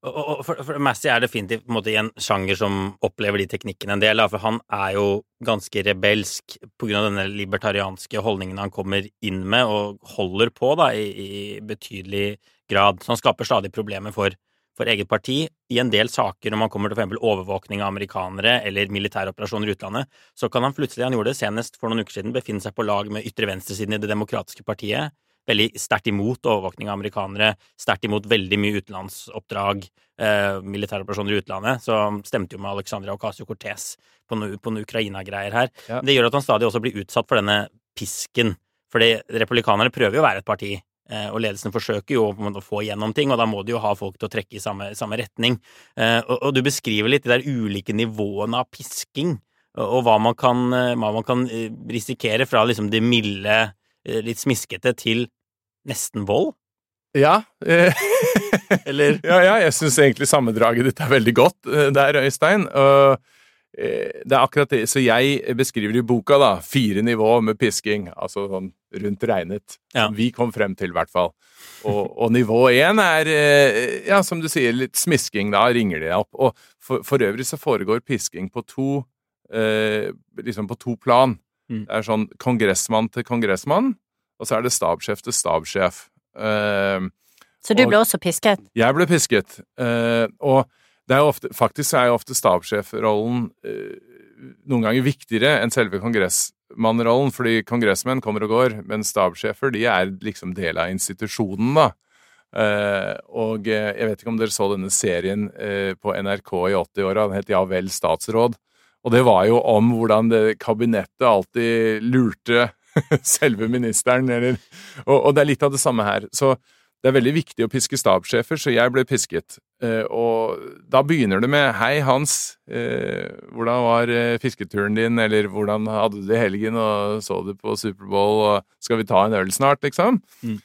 Og, og, og for, for Massey er definitivt på en måte i en sjanger som opplever de teknikkene en del, da, for han er jo ganske rebelsk på grunn av denne libertarianske holdningen han kommer inn med og holder på da, i, i betydelig grad. Så han skaper stadig problemer for, for eget parti. I en del saker, når man kommer til eksempel overvåkning av amerikanere eller militære operasjoner i utlandet, så kan han plutselig, han gjorde det senest for noen uker siden, befinne seg på lag med ytre venstresiden i Det demokratiske partiet veldig sterkt imot overvåkning av amerikanere, sterkt imot veldig mye utenlandsoppdrag, eh, militære operasjoner i utlandet. Så stemte jo med Alexandria Ocasio-Cortez på noe, på noe Ukraina-greier her. Ja. Det gjør at han stadig også blir utsatt for denne pisken. Fordi republikanerne prøver jo å være et parti, eh, og ledelsen forsøker jo å få igjennom ting, og da må de jo ha folk til å trekke i samme, samme retning. Eh, og, og du beskriver litt de der ulike nivåene av pisking, og, hva man kan, eh, hva man kan risikere fra liksom det milde, litt smiskete, til nesten vold. Ja. Eller ja, ja, jeg syns egentlig sammendraget ditt er veldig godt eh, der, Øystein. Og eh, det er akkurat det. Så jeg beskriver i boka da fire nivåer med pisking, altså sånn rundt regnet. Ja. Som vi kom frem til, i hvert fall. Og, og nivå én er, eh, ja, som du sier, litt smisking. Da ringer de opp. Og for, for øvrig så foregår pisking på to eh, liksom på to plan. Mm. Det er sånn kongressmann til kongressmann, og så er det stabssjef til stabssjef. Uh, Så du Og- ble også pisket? jeg ble pisket, Uh, og det er jo ofte, faktisk er jo ofte stabssjefrollen uh, noen ganger viktigere enn selve kongressmannrollen, fordi kongressmenn kommer og går, men stabssjefer de er liksom del av institusjonen, da. Eh, og jeg vet ikke om dere så denne serien på NRK i 80-åra, den het Ja vel, statsråd. Og det var jo om hvordan det kabinettet alltid lurte selve ministeren, eller og, og det er litt av det samme her. Så det er veldig viktig å piske stabssjefer, så jeg ble pisket. Eh, og da begynner det med 'Hei, Hans. Eh, hvordan var eh, fisketuren din?' Eller 'Hvordan hadde du det i helgen?' Og 'Så du på Superbowl?' Og 'Skal vi ta en øl snart?' liksom. Mm.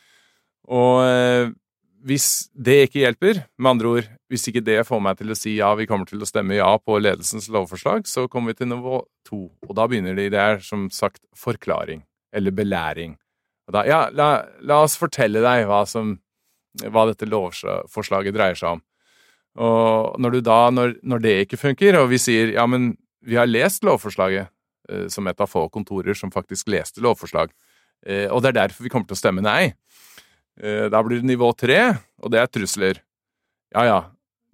Og eh, hvis det ikke hjelper, med andre ord, hvis ikke det får meg til å si ja, vi kommer til å stemme ja på ledelsens lovforslag, så kommer vi til nivå to. Og da begynner de, det er som sagt forklaring, eller belæring. Da, ja, la, la oss fortelle deg hva som hva dette lovforslaget dreier seg om. Og når da, når, når det ikke funker, og vi sier ja, men vi har lest lovforslaget, eh, som et av få kontorer som faktisk leste lovforslag, eh, og det er derfor vi kommer til å stemme nei, eh, da blir det nivå tre, og det er trusler. Ja ja,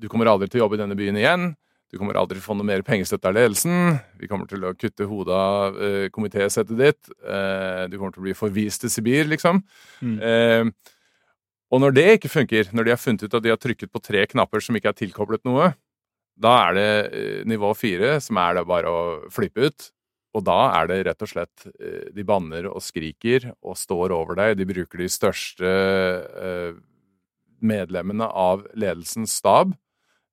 du kommer aldri til å jobbe i denne byen igjen, du kommer aldri til å få noe mer pengestøtte av ledelsen, vi kommer til å kutte hodet av eh, komitésettet ditt, eh, du kommer til å bli forvist til Sibir, liksom. Mm. Eh, og når det ikke funker, når de har funnet ut at de har trykket på tre knapper som ikke er tilkoblet noe, da er det eh, nivå fire, som er det bare å flippe ut. Og da er det rett og slett eh, De banner og skriker og står over deg. De bruker de største eh, medlemmene av ledelsens stab,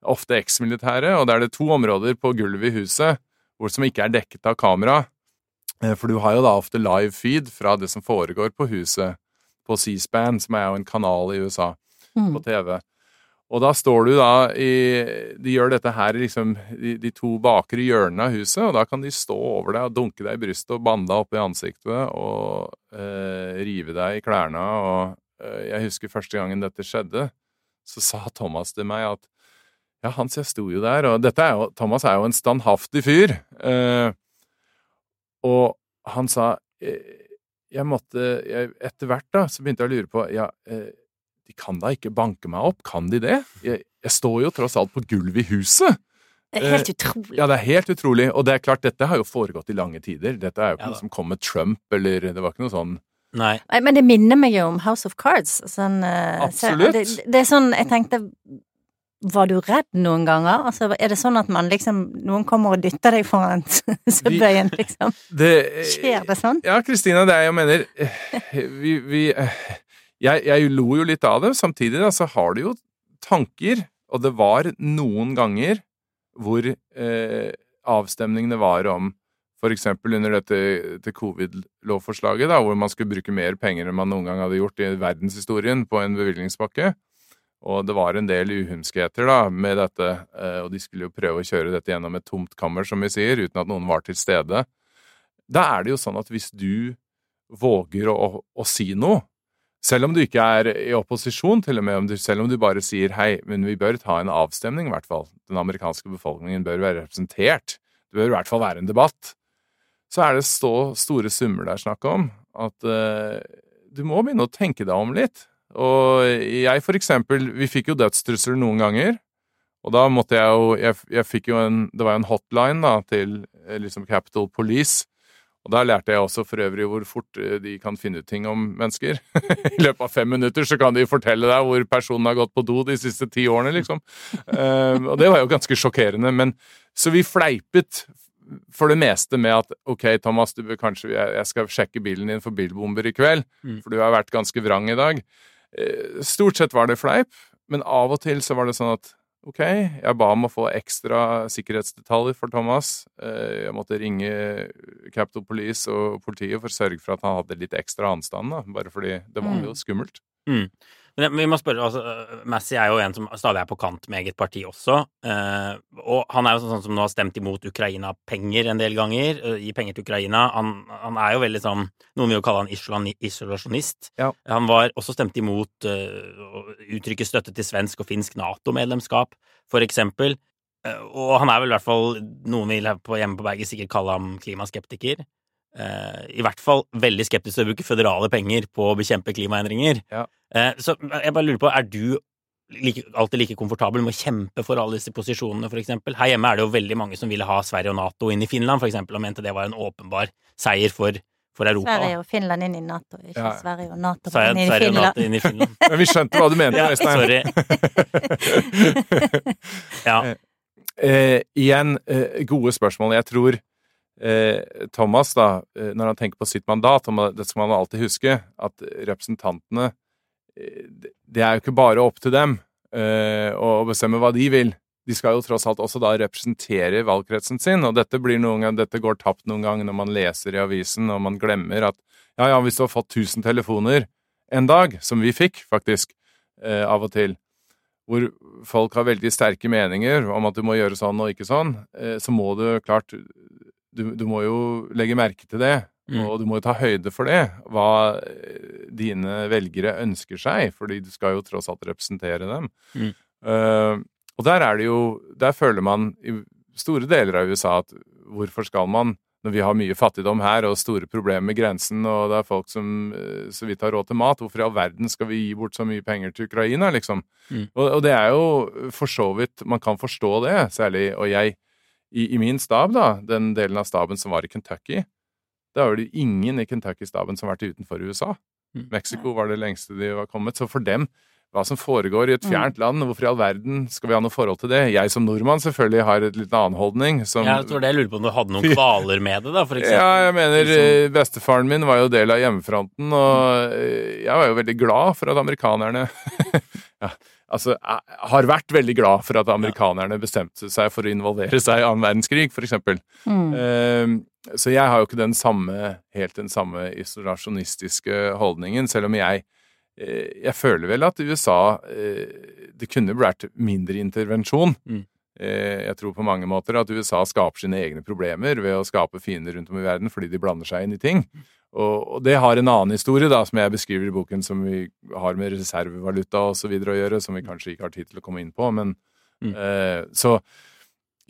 ofte eksmilitære, og da er det to områder på gulvet i huset hvor som ikke er dekket av kamera. Eh, For du har jo da ofte live feed fra det som foregår på huset på C-SPAN, som er jo en kanal i USA Mm. på TV. Og da står du da i De gjør dette her liksom de, de to bakre hjørnene av huset, og da kan de stå over deg og dunke deg i brystet og banne deg opp i ansiktet og eh, rive deg i klærne. Og eh, jeg husker første gangen dette skjedde, så sa Thomas til meg at ja, Hans, jeg sto jo der, og dette er jo Thomas er jo en standhaftig fyr. Eh, og han sa eh, jeg måtte jeg, Etter hvert da, så begynte jeg å lure på ja, eh, de kan da ikke banke meg opp, kan de det? Jeg, jeg står jo tross alt på gulvet i huset. Det er helt utrolig. Ja, det er helt utrolig. Og det er klart, dette har jo foregått i lange tider. Dette er jo ikke Ja noe som kom med Trump, eller det var ikke noe sånn Nei. Men det minner meg jo om House of Cards. Sånn, Absolutt. så-. Det, det er sånn, jeg tenkte Var du redd noen ganger? Altså, er det sånn at man liksom Noen kommer og dytter deg foran Subwayen, liksom? det, Skjer det sånn? Ja, Kristina, det er jeg mener vi, vi jeg, jeg lo jo litt av det. Samtidig da, så har du jo tanker, og det var noen ganger hvor eh, avstemningene var om eksempel under dette, dette covid-lovforslaget, hvor man skulle bruke mer penger enn man noen gang hadde gjort i verdenshistorien på en bevilgningspakke. Og det var en del uhumskheter da, med dette, eh, og de skulle jo prøve å kjøre dette gjennom et tomt kammer, som vi sier, uten at noen var til stede. Da er det jo sånn at hvis du våger å, å si noe, selv om du ikke er i opposisjon, til og med om du, selv om du bare sier hei, men vi bør ta en avstemning, i hvert fall. Den amerikanske befolkningen bør være representert. Det bør i hvert fall være en debatt. Så er det så store summer det er snakk om, at uh, du må begynne å tenke deg om litt. Og jeg, for eksempel, vi fikk jo dødstrusler noen ganger. Og da måtte jeg jo Jeg, jeg fikk jo en Det var en hotline da til eh, liksom Capital Police og da lærte jeg også for øvrig hvor fort eh, de kan finne ut ting om mennesker. I løpet av fem minutter så kan de fortelle deg hvor personen har gått på do de siste ti årene, liksom. Um, og det var jo ganske sjokkerende. Men så vi fleipet for det meste med at ok, Thomas, du bør kanskje, jeg skal sjekke bilen din for bilbomber i kveld, mm. for du har vært ganske vrang i dag. Uh, stort sett var det fleip, men av og til så var det sånn at Ok, jeg ba om å få ekstra sikkerhetsdetaljer for Thomas. Eh, jeg måtte ringe Capital Police og politiet for å sørge for at han hadde litt ekstra anstand, da, bare fordi det var jo mm. skummelt. Mm. Men vi må spørre, altså, Massey er jo en som stadig er på kant med eget parti også. Eh, og han er jo sånn som nå har stemt imot Ukraina-penger en del ganger. Uh, gi penger til Ukraina. Han, han, er jo veldig sånn Noen vil jo kalle han isolasjonist. Ja. Han var også stemt imot å uttrykke støtte til svensk og finsk Nato-medlemskap, for eksempel. Og han er vel i hvert fall Noen vil hjemme på berget sikkert kalle ham klimaskeptiker. Eh, i hvert fall veldig skeptisk til å bruke føderale penger på å bekjempe klimaendringer. Ja. Eh, så jeg bare lurer på, er du like, alltid like komfortabel med å kjempe for alle disse posisjonene, for eksempel? Her hjemme er det jo veldig mange som ville ha Sverige og Nato inn i Finland, for eksempel, og mente det var en åpenbar seier for, for Europa. Sverige og Finland inn i Nato, ikke ja. Sverige og Nato inn, i Sverige og Nato inn i Finland. Men vi skjønte hva du mente, Øystein. sorry. ja. Eh, igjen, eh, gode spørsmål. Jeg tror Eh, Thomas, da, eh, når han tenker på sitt mandat, og det skal man alltid huske, at representantene eh, Det er jo ikke bare opp til dem å bestemme hva de vil. De skal jo tross alt også da representere valgkretsen sin, og dette, blir noen gang, dette går tapt noen ganger når man leser i avisen og man glemmer at ja, ja, hvis du har fått 1000 telefoner en dag, som vi fikk faktisk av og til, hvor folk har veldig sterke meninger om at du må gjøre sånn og ikke sånn, så må du klart du, du, må jo legge merke til det, mm. og du må jo ta høyde for det. Hva eh, dine velgere ønsker seg, fordi du skal jo tross alt representere dem. Mm. Uh, og der er det jo Der føler man i store deler av USA at hvorfor skal man når vi har mye fattigdom her og store problemer med grensen, og det er folk som eh, så vidt har råd til mat, hvorfor i all verden skal vi gi bort så mye penger til Ukraina, liksom? Mm. Og, og, det er jo for så vidt Man kan forstå det, særlig, og jeg i, i, min stab, da, den delen av staben som var i Kentucky, da var det ingen i Kentucky-staben som har vært utenfor USA. Mm. Mexico var det lengste de var kommet. Så for dem, hva som foregår i et mm. fjernt land, hvorfor i all verden skal vi ha noe forhold til det? Jeg som nordmann selvfølgelig har et litt annen holdning. Som... Jeg tror det jeg lurer på om du hadde noen kvaler med det, da, for eksempel. Ja, jeg mener liksom... Eh, bestefaren min var jo del av hjemmefronten, og eh, jeg var jo veldig glad for at amerikanerne ja, altså, har vært veldig glad for at amerikanerne bestemte seg for å involvere seg i annen verdenskrig, for eksempel. Mm. Uh, så jeg har jo ikke den samme, helt den samme isolasjonistiske holdningen, selv om jeg uh, Jeg føler vel at USA uh, det kunne vært mindre intervensjon. Mm. Eh, jeg tror på mange måter at USA skaper sine egne problemer ved å skape fiender rundt om i verden fordi de blander seg inn i ting. Og, det har en annen historie, da, som jeg beskriver i boken, som vi har med reservevaluta videre å gjøre, som vi kanskje ikke har tid til å komme inn på. Men mm. eh, Så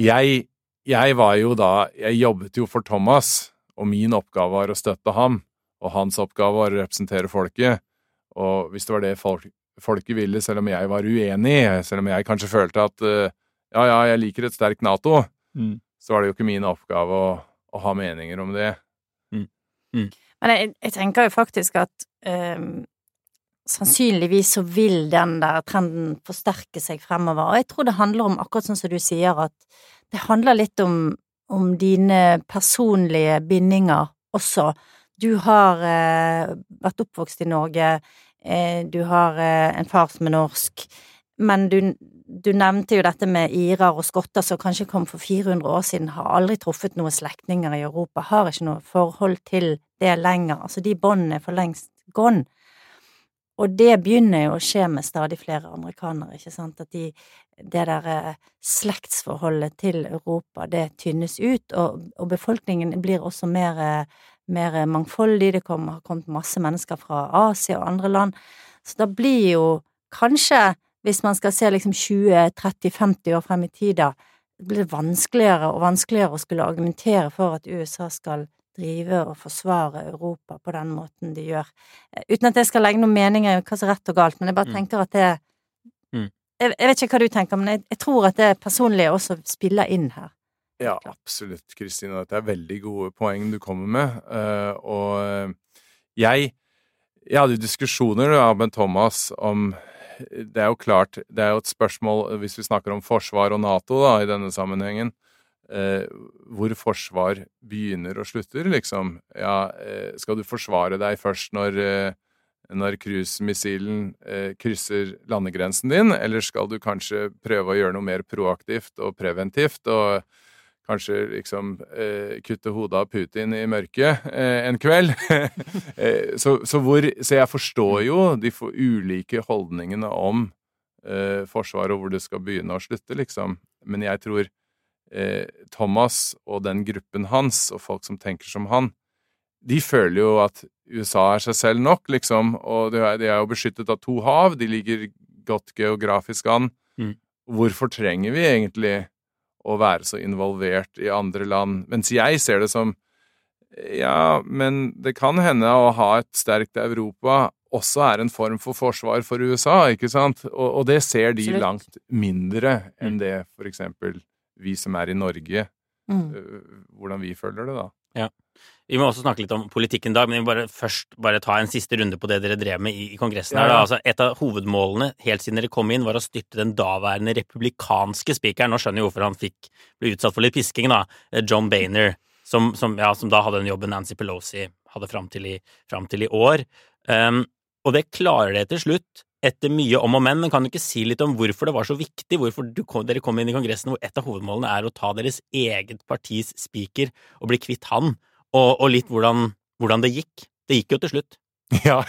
jeg, jeg var jo da Jeg jobbet jo for Thomas, og min oppgave var å støtte ham. Og hans oppgave var å representere folket. Og hvis det var det folk, folket ville, selv om jeg var uenig, selv om jeg kanskje følte at uh, ja, ja, jeg liker et sterkt Nato, mm. så var det jo ikke min oppgave å, å ha meninger om det. Mm. Men jeg, jeg, tenker jo faktisk at um, sannsynligvis så vil den der trenden forsterke seg fremover. Og jeg tror det handler om, akkurat sånn som du sier, at det handler litt om, om dine personlige bindinger også. Du har eh, vært oppvokst i Norge, eh, du har eh, en far som er norsk. Men du, du nevnte jo dette med irer og skotter som kanskje kom for 400 år siden, har aldri truffet noen slektninger i Europa, har ikke noe forhold til det lenger. Altså, de båndene er for lengst gone. Og det begynner jo å skje med stadig flere amerikanere, ikke sant, at de, det der eh, slektsforholdet til Europa, det tynnes ut, og, og befolkningen blir også mer, eh, mer mangfoldig, det kom, har kommet masse mennesker fra Asia og andre land, så da blir jo kanskje, hvis man skal se liksom 20-30-50 år frem i tid, da, blir det vanskeligere og vanskeligere å skulle argumentere for at USA skal drive og forsvare Europa på den måten de gjør. Eh, uten at jeg skal legge noen meninger i hva som er rett og galt, men jeg bare mm. tenker at det mm. jeg, jeg, vet ikke hva du tenker, men jeg, jeg, tror at det personlige også spiller inn her. Ja, absolutt, Kristine. Dette er veldig gode poeng du kommer med. Uh, og eh, jeg, jeg hadde jo diskusjoner da, med Thomas om Det er jo klart, det er jo et spørsmål hvis vi snakker om forsvar og Nato da, i denne sammenhengen eh, hvor forsvar begynner og slutter, liksom. Ja, eh, skal du forsvare deg først når, eh, når cruisemissilen eh, krysser landegrensen din, eller skal du kanskje prøve å gjøre noe mer proaktivt og preventivt? og Kanskje liksom eh, kutte hodet av Putin i mørket eh, en kveld. så, så, hvor, så, jeg forstår jo de ulike holdningene om eh, Forsvaret og hvor det skal begynne å slutte, liksom. Men jeg tror Thomas og den gruppen hans, og folk som tenker som han, de føler jo at USA er seg selv nok, liksom, og de er, jo beskyttet av to hav, de ligger godt geografisk an. Mm. Hvorfor trenger vi egentlig å være så involvert i andre land? Mens jeg ser det som ja, men det kan hende å ha et sterkt Europa også er en form for forsvar for USA, ikke sant? Og, og det ser de langt mindre enn mm. det for eksempel vi som er i Norge, mm. hvordan vi føler det, da. Ja. Vi må også snakke litt om politikken i dag, men vi må bare først bare ta en siste runde på det dere drev med i, Kongressen. her. Da. Altså, et av hovedmålene helt siden dere kom inn, var å styrte den daværende republikanske spikeren. Nå skjønner jeg hvorfor han fikk ble utsatt for litt pisking, da. Eh, John Bainer, som, som, ja, som da hadde den jobben Nancy Pelosi hadde fram til i, fram til i år. Um, og det klarer det til slutt etter mye om og men, men kan du ikke si litt om hvorfor det var så viktig, hvorfor kom, dere kom inn i Kongressen hvor et av hovedmålene er å ta deres eget partis speaker og bli kvitt han, og, og litt hvordan, hvordan, det gikk? Det gikk jo til slutt. Ja,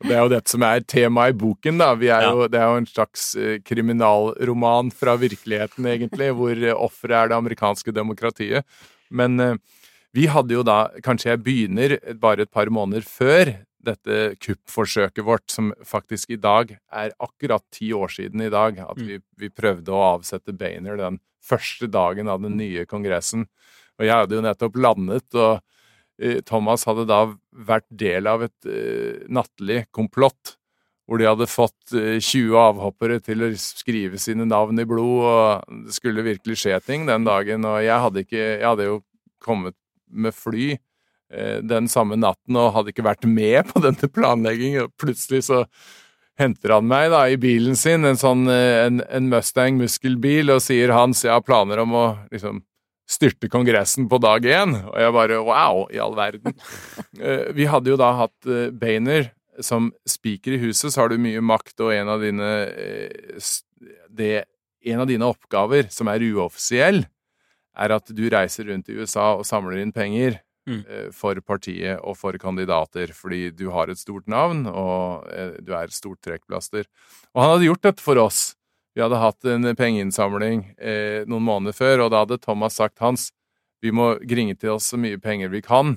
det er jo dette som er temaet i boken, da. Er jo. Det er jo en slags eh, kriminalroman fra virkeligheten, egentlig, hvor offeret er det amerikanske demokratiet. Men eh, vi hadde jo da Kanskje jeg begynner bare et par måneder før dette kuppforsøket vårt, som faktisk i dag er akkurat ti år siden i dag, at mm. vi, vi prøvde å avsette Bainer den første dagen av den nye kongressen. Og jeg hadde jo nettopp landet, og uh, Thomas hadde da vært del av et uh, nattlig komplott. Hvor de hadde fått uh, eh, 20 avhoppere til å skrive sine navn i blod, og det skulle virkelig skje ting den dagen. Og jeg hadde, ikke, jeg hadde jo kommet med fly Eh, den samme natten og hadde ikke vært med på denne planleggingen. og Plutselig så henter han meg da i bilen sin, en sånn eh, en, en Mustang muskelbil, og sier Hans jeg har planer om å liksom styrte Kongressen på dag én. Og jeg bare wow, i all verden. Eh, vi hadde jo da hatt Bainer som speaker i huset, så har du mye makt, og en av dine det, En av dine oppgaver, som er uoffisiell, er at du reiser rundt i USA og samler inn penger mm. Eh, for partiet og for kandidater, fordi du har et stort navn, og eh, du er et stort trekkplaster. Og han hadde gjort dette for oss. Vi hadde hatt en pengeinnsamling eh, noen måneder før, og da hadde Thomas sagt hans vi må gringe til oss så mye penger vi kan,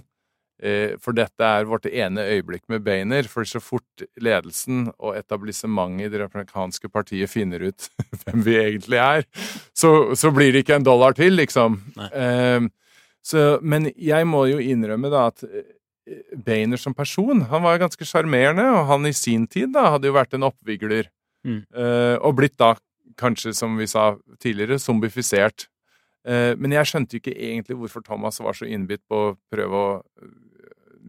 eh, for dette er vårt ene øyeblikk med Bainer. For så fort ledelsen og etablissementet i det republikanske partiet finner ut hvem vi egentlig er, så, så, blir det ikke en dollar til, liksom. Eh, så, men jeg må jo innrømme da at eh, Bainer som person, han var ganske sjarmerende, og han i sin tid da hadde jo vært en oppvigler. Mm. Uh, og blitt da kanskje, som vi sa tidligere, zombifisert. Uh, men jeg skjønte jo ikke egentlig hvorfor Thomas var så innbitt på å prøve å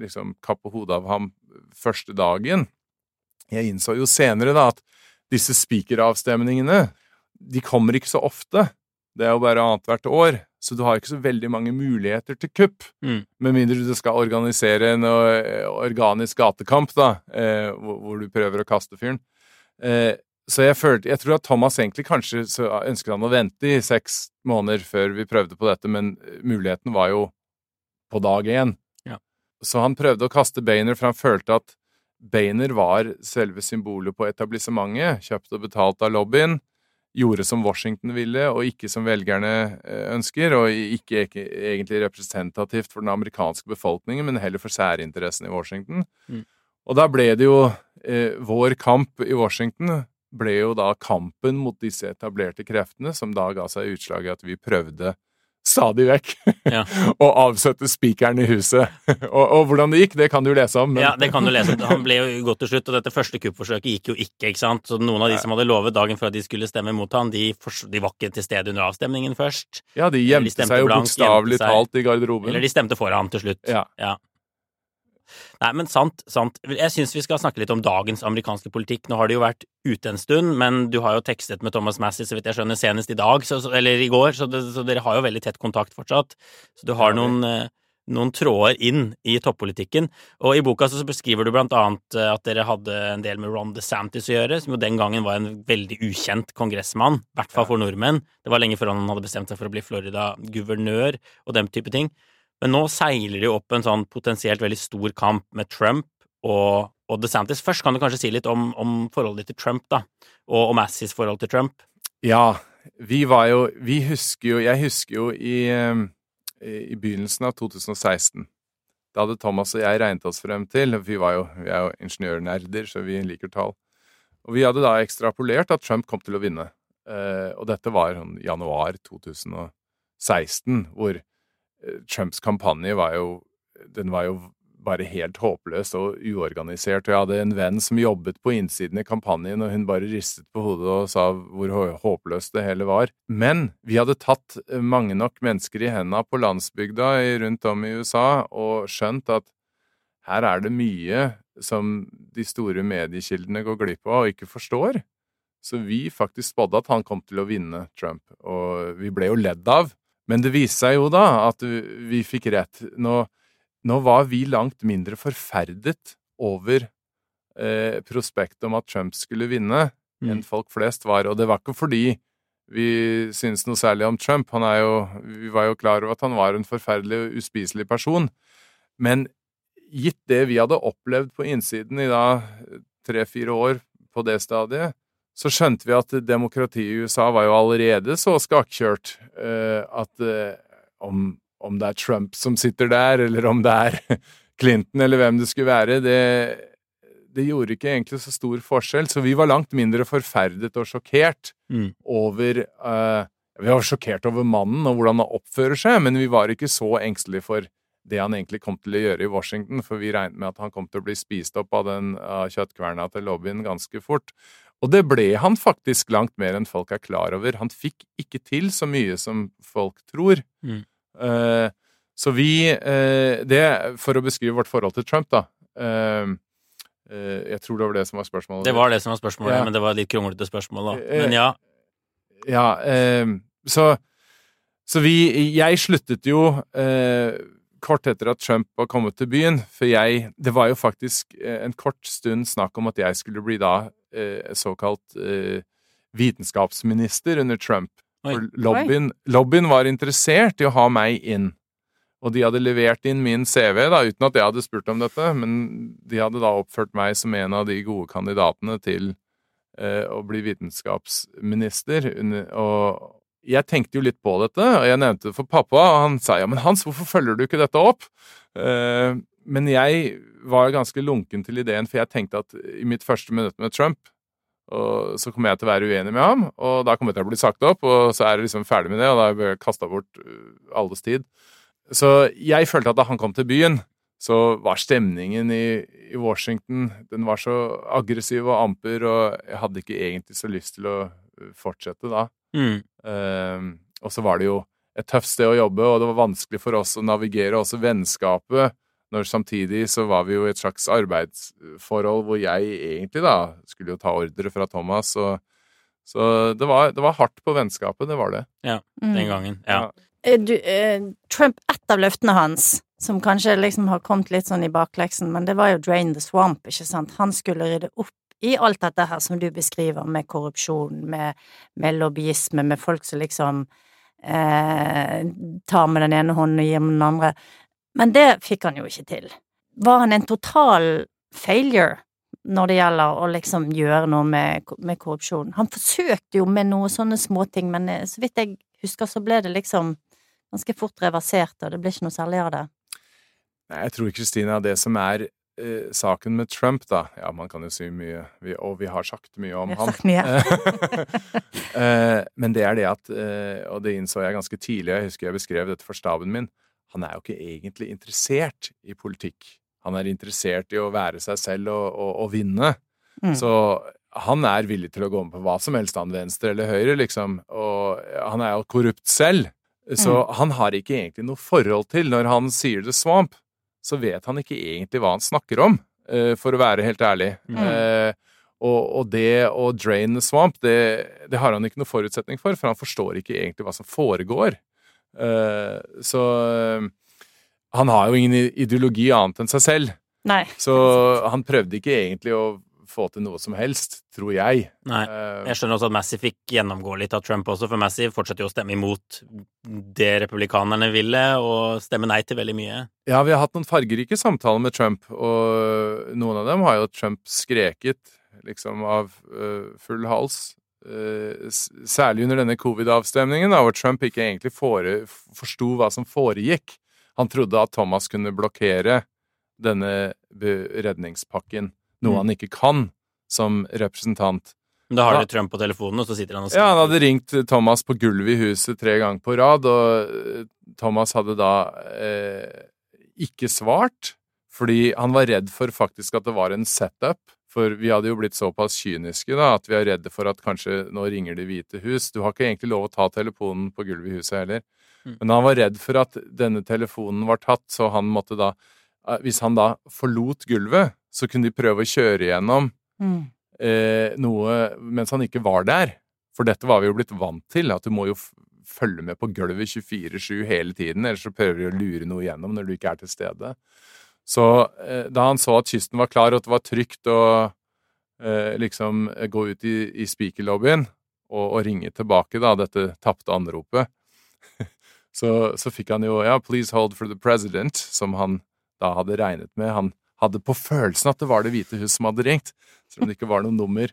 liksom kappe hodet av ham første dagen. Jeg innså jo senere da at disse spikeravstemningene, de kommer ikke så ofte. Det er jo bare annethvert år. Så du har ikke så veldig mange muligheter til kupp. Mm. Med mindre du skal organisere en eh, organisk gatekamp, da, eh, hvor, du prøver å kaste fyren. Eh, så jeg, følte, jeg tror at Thomas egentlig kanskje så ønsket han å vente i seks måneder før vi prøvde på dette, men muligheten var jo på dag én. Ja. Så han prøvde å kaste Bainer, for han følte at Bainer var selve symbolet på etablissementet, kjøpt og betalt av lobbyen, gjorde som Washington ville, og ikke som velgerne eh, ønsker, og ikke egentlig representativt for den amerikanske befolkningen, men heller for særinteressene i Washington. Mm. Og da ble det jo eh, Vår kamp i Washington ble jo da kampen mot disse etablerte kreftene, som da ga seg utslag i at vi prøvde stadig vekk ja. og avsette spikeren i huset. og, og, hvordan det gikk, det kan du lese om. Men... Ja, det kan du lese om. Han ble jo godt til slutt, og dette første kuppforsøket gikk jo ikke, ikke sant. Så noen av de som hadde lovet dagen før de skulle stemme mot han, de, de var ikke til stede under avstemningen først. Ja, de gjemte seg jo bokstavelig talt i garderoben. Eller de stemte for han til slutt. Ja. ja. Nei, men sant, sant. Jeg syns vi skal snakke litt om dagens amerikanske politikk. Nå har det jo vært ute en stund, men du har jo tekstet med Thomas Massey, så vidt jeg skjønner, senest i dag, så, eller i går, så, det, så, dere har jo veldig tett kontakt fortsatt. Så du har noen, eh, noen tråder inn i toppolitikken. Og i boka så beskriver du blant annet eh, at dere hadde en del med Ron DeSantis å gjøre, som jo den gangen var en veldig ukjent kongressmann, i hvert fall for nordmenn. Det var lenge før han hadde bestemt seg for å bli Florida-guvernør og den type ting. Men nå seiler jo opp en sånn potensielt veldig stor kamp med Trump og, og DeSantis. Først kan du kanskje si litt om, om forholdet ditt til Trump, da, og om Assis forhold til Trump. Ja, vi var jo Vi husker jo Jeg husker jo i, eh, i begynnelsen av 2016. Da hadde Thomas og jeg regnet oss frem til Vi, var jo, vi er jo ingeniørnerder, så vi liker tall. Og vi hadde da ekstrapolert at Trump kom til å vinne. Eh, og dette var sånn januar 2016, hvor Trumps kampanje var jo Den var jo bare helt håpløs og uorganisert. Og jeg hadde en venn som jobbet på innsiden i kampanjen, og hun bare ristet på hodet og sa hvor håpløst det hele var. Men vi hadde tatt mange nok mennesker i henda på landsbygda rundt om i USA og skjønt at her er det mye som de store mediekildene går glipp av og ikke forstår. Så vi faktisk spådde at han kom til å vinne Trump, og vi ble jo ledd av. Men det viste seg jo da at vi fikk rett. Nå, nå var vi langt mindre forferdet over eh, prospektet om at Trump skulle vinne, mm. enn folk flest var. Og det var ikke fordi vi syntes noe særlig om Trump. Han er jo, vi var jo klar over at han var en forferdelig og uspiselig person. Men gitt det vi hadde opplevd på innsiden i da tre-fire år på det stadiet, så skjønte vi at demokratiet i USA var jo allerede så skakkjørt uh, at uh, om, om, det er Trump som sitter der, eller om det er Clinton, eller hvem det skulle være, det, det gjorde ikke egentlig så stor forskjell. Så vi var langt mindre forferdet og sjokkert mm. over uh, Vi var sjokkert over mannen og hvordan han oppfører seg, men vi var ikke så engstelige for det han egentlig kom til å gjøre i Washington, for vi regnet med at han kom til å bli spist opp av den av kjøttkverna til lobbyen ganske fort. Og det ble han faktisk langt mer enn folk er klar over. Han fikk ikke til så mye som folk tror. Mm. Uh, så vi uh, Det, for å beskrive vårt forhold til Trump, da uh, Jeg tror det var det som var spørsmålet. Det var det som var spørsmålet, ja. men det var et litt kronglete spørsmål, da. Men ja. Ja, så, så vi Jeg sluttet jo kort etter at Trump var kommet til byen, for jeg Det var jo faktisk en kort stund snakk om at jeg skulle bli da eh, såkalt eh, vitenskapsminister under Trump. Lobbyen, lobbyen, var interessert i å ha meg inn. Og de hadde levert inn min CV, da, uten at jeg hadde spurt om dette, men de hadde da oppført meg som en av de gode kandidatene til eh, å bli vitenskapsminister. Og jeg tenkte jo litt på dette, og jeg nevnte det for pappa, og han sa ja, men Hans, hvorfor følger du ikke dette opp? Eh, men jeg var ganske lunken til ideen, for jeg tenkte at i mitt første minutt med Trump så kommer jeg til å være uenig med ham, og da kommer jeg til å bli sagt opp, og så er jeg liksom ferdig med det, og da har jeg kasta bort øh, alles tid. Så jeg følte at da han kom til byen, så var stemningen i, i Washington Den var så aggressiv og amper, og jeg hadde ikke egentlig så lyst til å øh, fortsette da. Mm. Uh, og så var det jo et tøft sted å jobbe, og det var vanskelig for oss å navigere også vennskapet når samtidig så var vi jo i et slags arbeidsforhold hvor jeg egentlig da skulle jo ta ordre fra Thomas, og så det var, det var hardt på vennskapet, det var det. Ja, den mm. gangen. Ja. eh, du, eh, Trump, ett av løftene hans, som kanskje liksom har kommet litt sånn i bakleksen, men det var jo drain the swamp, ikke sant? Han skulle rydde opp i alt dette her som du beskriver, med korrupsjon, med, med lobbyisme, med folk som liksom eh, tar med den ene hånden og gir med den andre. Men det fikk han jo ikke til. Var han en total failure når det gjelder å liksom gjøre noe med, med korrupsjon? Han forsøkte jo med noen sånne småting, men eh, så vidt jeg husker, så ble det liksom ganske fort reversert, og det ble ikke noe særlig av det. Nei, jeg tror, Kristina, det som er eh, saken med Trump, da Ja, man kan jo si mye, vi, og vi har sagt mye om Vi har han. sagt mye. Eh, Men det er det at, eh, og det innså jeg ganske tidlig, jeg husker jeg beskrev dette for staben min, han er jo ikke egentlig interessert i politikk. Han er interessert i å være seg selv og, og, og vinne. Mm. Så han er villig til å gå med på hva som helst, han venstre eller høyre, liksom. Og han er jo korrupt selv. Så Mm. han har ikke egentlig noe forhold til Når han sier The Swamp, så vet han ikke egentlig hva han snakker om, eh, for å være helt ærlig. Mm. Eh, og, og det å drain the swamp, det, det har han ikke noe forutsetning for, for han forstår ikke egentlig hva som foregår. Eh, så eh, han har jo ingen ideologi annet enn seg selv. Nei. Så han prøvde ikke egentlig å få til noe som helst, tror jeg. Nei. Eh, Jeg skjønner også at Massey fikk gjennomgå litt av Trump også, for Massey fortsetter jo å stemme imot det republikanerne ville, og stemme nei til veldig mye. Ja, vi har hatt noen fargerike samtaler med Trump, og noen av dem har jo Trump skreket liksom av full hals. Eh, særlig under denne covid-avstemningen, hvor Trump ikke egentlig fore, forsto hva som foregikk. Han trodde at Thomas kunne blokkere denne redningspakken, noe Mm. han ikke kan som representant. Men da har du Trump på telefonen, og så sitter han og skriver. Ja, han hadde ringt Thomas på gulvet i huset tre ganger på rad, og eh, Thomas hadde da eh, ikke svart, fordi han var redd for faktisk at det var en setup. For vi hadde jo blitt såpass kyniske da, at vi er redde for at kanskje nå ringer Det hvite hus. Du har ikke egentlig lov å ta telefonen på gulvet i huset heller. Mm. Men han var redd for at denne telefonen var tatt, så han måtte da eh, Hvis han da forlot gulvet, så kunne de prøve å kjøre igjennom Mm. eh, noe mens han ikke var der. For dette var vi jo blitt vant til, at du må jo følge med på gulvet 24-7 hele tiden, ellers så prøver de å lure noe igjennom når du ikke er til stede. Så eh, da han så at kysten var klar, og at det var trygt å eh, liksom gå ut i, i speakerlobbyen og, og ringe tilbake da, dette tapte anropet, så, så fikk han jo ja, 'Please hold for the president', som han da hadde regnet med. Han hadde på følelsen at det var Det hvite hus som hadde ringt, selv om det ikke var noe nummer.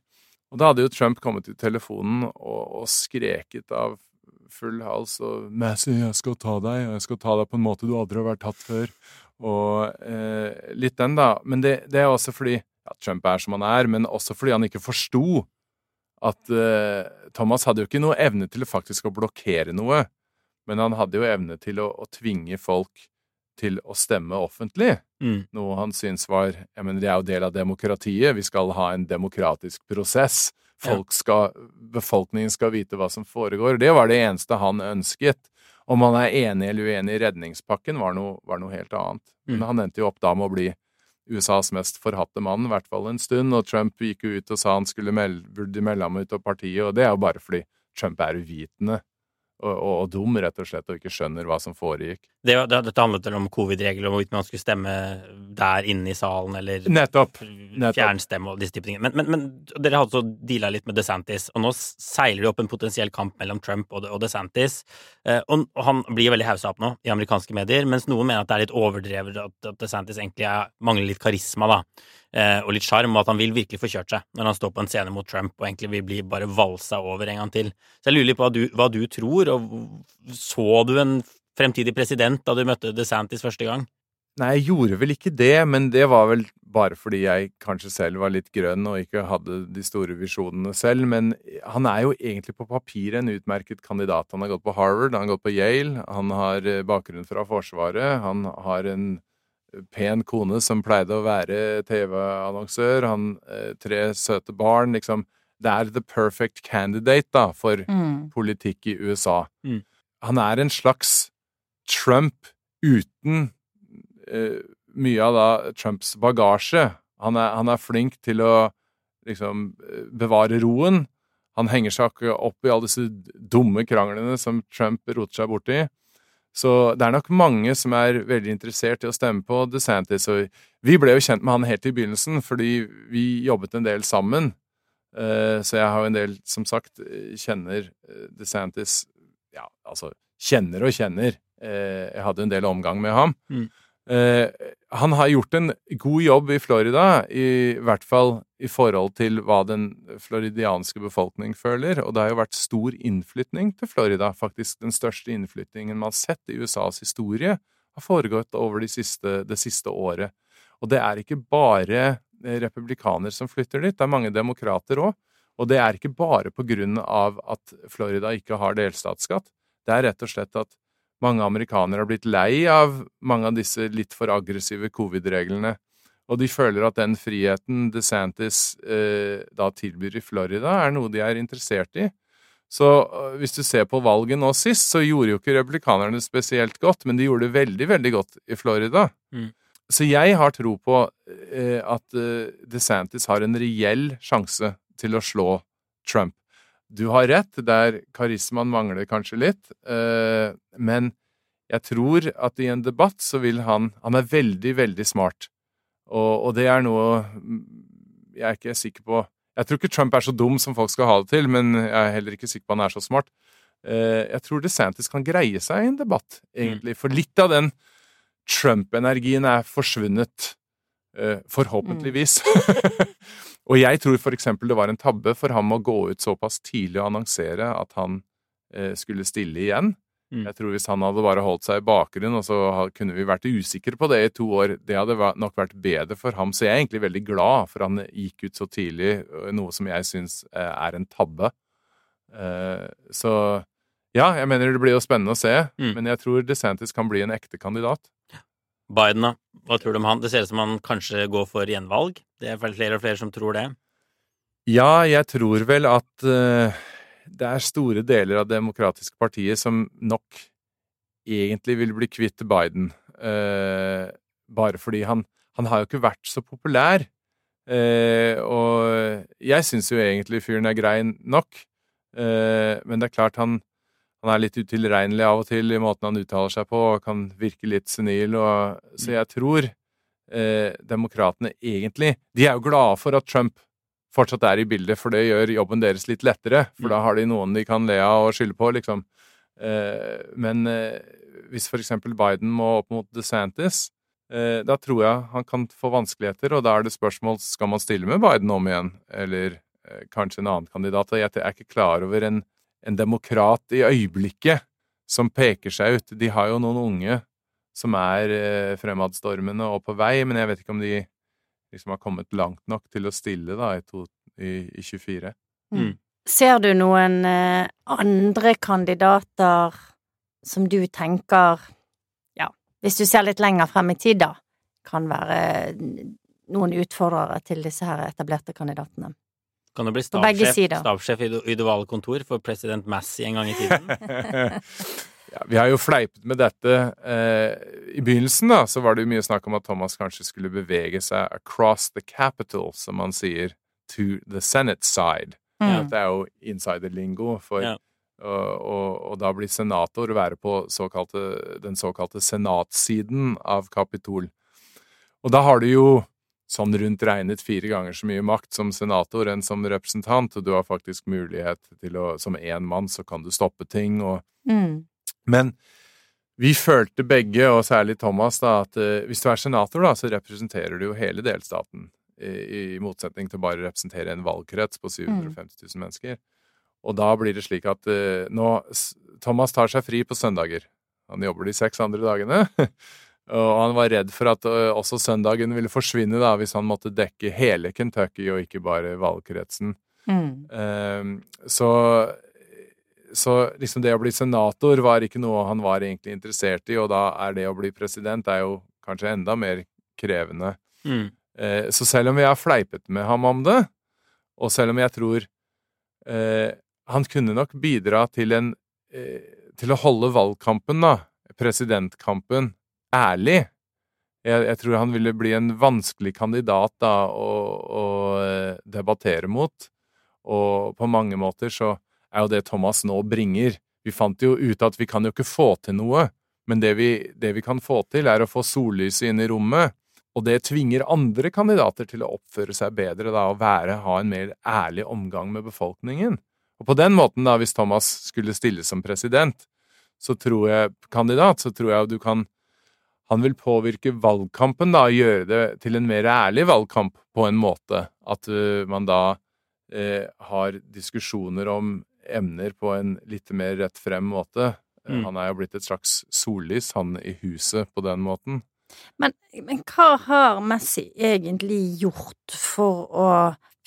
Og da hadde jo Trump kommet til telefonen og, og skreket av full hals og 'Massey, jeg skal ta deg, jeg skal ta deg på en måte du aldri har vært tatt før'. Og eh, litt den, da. Men det, det er også fordi ja, Trump er som han er, men også fordi han ikke forsto at eh, Thomas hadde jo ikke noe evne til faktisk å blokkere noe, men han hadde jo evne til å, å tvinge folk til å stemme offentlig Mm. noe han syntes var jeg mener, Det er jo del av demokratiet. Vi skal ha en demokratisk prosess. Folk skal, Befolkningen skal vite hva som foregår. Det var det eneste han ønsket. Om han er enig eller uenig i redningspakken, var noe, var noe helt annet. Men Mm. han endte jo opp da med å bli USAs mest forhatte mann, i hvert fall en stund. Og Trump gikk jo ut og sa han skulle melde, burde melde ham ut av partiet, og det er jo bare fordi Trump er uvitende. Og, og, og dum, rett og slett, og ikke skjønner hva som foregikk. Det, det, dette handlet vel om covid-regler, om hvorvidt man skulle stemme der inne i salen, eller Nettopp! Nettopp. fjernstemme og disse type ting. Men, men, men dere hadde så deala litt med DeSantis, og nå seiler det opp en potensiell kamp mellom Trump og, og DeSantis. Eh, og, og han blir veldig haussa opp nå i amerikanske medier, mens noen mener at det er litt overdrevet, at, at DeSantis egentlig er, mangler litt karisma, da. Eh, og litt sjarm, og at han vil virkelig få kjørt seg når han står på en scene mot Trump og egentlig vil bli bare valsa over en gang til. Så jeg lurer litt på hva du, hva du tror, og så du en fremtidig president da du møtte DeSantis første gang? Nei, jeg gjorde vel ikke det, men det var vel bare fordi jeg kanskje selv var litt grønn og ikke hadde de store visjonene selv. Men han er jo egentlig på papiret en utmerket kandidat. Han har gått på Harvard, han har gått på Yale, han har eh, bakgrunn fra Forsvaret, han har en pen kone som pleide å være TV-annonsør, han eh, tre søte barn, liksom. Det er the perfect candidate, da, for Mm. politikk i USA. Mm. Han er en slags Trump uten uh, mye av da Trumps bagasje. Han er, han er flink til å liksom eh, bevare roen. Han henger seg ikke opp i alle disse dumme kranglene som Trump roter seg borti. Så det er nok mange som er veldig interessert i å stemme på DeSantis. Og vi ble jo kjent med han helt i begynnelsen, fordi vi jobbet en del sammen. Eh, så jeg har jo en del, som sagt, kjenner DeSantis Ja, altså kjenner og kjenner. Jeg hadde en del omgang med ham. Mm. Eh, han har gjort en god jobb i Florida, i hvert fall i forhold til hva den floridianske befolkning føler. Og det har jo vært stor innflytning til Florida. Faktisk den største innflytningen man har sett i USAs historie, har foregått over de siste, det siste året. Og det er ikke bare republikaner som flytter dit, det er mange demokrater òg. Og det er ikke bare på grunn av at Florida ikke har delstatsskatt. Det er rett og slett at mange amerikanere har blitt lei av mange av disse litt for aggressive covid-reglene. Og de føler at den friheten DeSantis eh, da tilbyr i Florida, er noe de er interessert i. Så øh, hvis du ser på valget nå sist, så gjorde jo ikke republikanerne spesielt godt, men de gjorde det veldig, veldig godt i Florida. Mm. Så jeg har tro på eh, at eh, DeSantis har en reell sjanse til å slå Trump. Du har rett, der karismaen mangler kanskje litt, eh, men jeg tror at i en debatt så vil han Han er veldig, veldig smart, og, og det er noe jeg er ikke sikker på Jeg tror ikke Trump er så dum som folk skal ha det til, men jeg er heller ikke sikker på han er så smart. Eh, jeg tror DeSantis kan greie seg i en debatt, egentlig, for litt av den Trump-energien er forsvunnet. Eh, forhåpentligvis. Mm. Og jeg tror eksempel det var en tabbe for ham å gå ut såpass tidlig og annonsere at han eh, skulle stille igjen. Mm. Jeg tror hvis han hadde bare holdt seg i bakgrunnen, og så kunne vi vært usikre på det i to år, det hadde nok vært bedre for ham. Så jeg er egentlig veldig glad for han gikk ut så tidlig, noe som jeg syns eh, er en tabbe. Eh, så ja, jeg mener det blir jo spennende å se, mm. men jeg tror DeSantis kan bli en ekte kandidat. Biden, da? Hva tror du om han? Det ser ut som han kanskje går for gjenvalg? Det er flere og flere som tror det. Ja, jeg tror vel at uh, det er store deler av demokratiske partiet som nok egentlig vil bli kvitt Biden. Uh, bare fordi han, han har jo ikke vært så populær. Uh, og jeg syns jo egentlig fyren er grei nok. men det er klart han han er litt utilregnelig av og til i måten han uttaler seg på, og kan virke litt senil. Og, så jeg tror eh, demokratene egentlig De er jo glade for at Trump fortsatt er i bildet, for det gjør jobben deres litt lettere. For da har de noen de kan le av og skylde på, liksom. Eh, men eh, hvis eksempel Biden må opp mot DeSantis, eh, da tror jeg han kan få vanskeligheter, og da er det spørsmål skal man stille med Biden om igjen, eller eh, kanskje en annen kandidat. Og jeg er ikke klar over en en demokrat i øyeblikket som peker seg ut. De har jo noen unge som er eh, fremadstormende og på vei, men jeg vet ikke om de liksom har kommet langt nok til å stille da i, to, i, i 24. Mm. mm. Ser du noen eh, andre kandidater som du tenker, ja, hvis du ser litt lenger frem i tid, da, kan være noen utfordrere til disse her etablerte kandidatene? Kan du bli stabssjef, stabssjef i, i det ovale kontor for president Massey en gang i tiden? ja, vi har jo fleipet med dette. Eh, I begynnelsen da, så var det jo mye snakk om at Thomas kanskje skulle bevege seg across the capital, som man sier, to the Senate side. Mm. Ja, det er jo insiderlingo for ja. og, og, og, da blir senator, være på såkalte, den såkalte senatsiden av Kapitol. Og da har du jo sånn rundt regnet fire ganger så mye makt som senator enn som representant, og du har faktisk mulighet til å Som én mann så kan du stoppe ting og mm. Men vi følte begge, og særlig Thomas, da, at uh, hvis du er senator, da, så representerer du jo hele delstaten. I, motsetning til bare å representere en valgkrets på 750 000 mm. mennesker. Og da blir det slik at uh, nå Thomas tar seg fri på søndager. Han jobber de seks andre dagene. Og han var redd for at også søndagen ville forsvinne da, hvis han måtte dekke hele Kentucky og ikke bare valgkretsen. Mm. Um, så, så liksom det å bli senator var ikke noe han var egentlig interessert i, og da er det å bli president er jo kanskje enda mer krevende. Mm. Uh, så selv om vi har fleipet med ham om det, og selv om jeg tror uh, han kunne nok bidra til en uh, til å holde valgkampen, da, presidentkampen, ærlig. Jeg, jeg, tror han ville bli en vanskelig kandidat da, å, å, eh, debattere mot. Og på mange måter så er jo det Thomas nå bringer Vi fant jo ut at vi kan jo ikke få til noe Men det vi, det vi kan få til, er å få sollyset inn i rommet, og det tvinger andre kandidater til å oppføre seg bedre da, og være, ha en mer ærlig omgang med befolkningen. Og på den måten, da, hvis Thomas skulle stille som president, så tror jeg, kandidat, så tror jeg du kan Han vil påvirke valgkampen, da, gjøre det til en mer ærlig valgkamp på en måte. At man da uh, har diskusjoner om emner på en litt mer rett frem måte. Mm. Han er jo blitt et slags sollys, han i huset, på den måten. Men, men hva har Messi egentlig gjort for å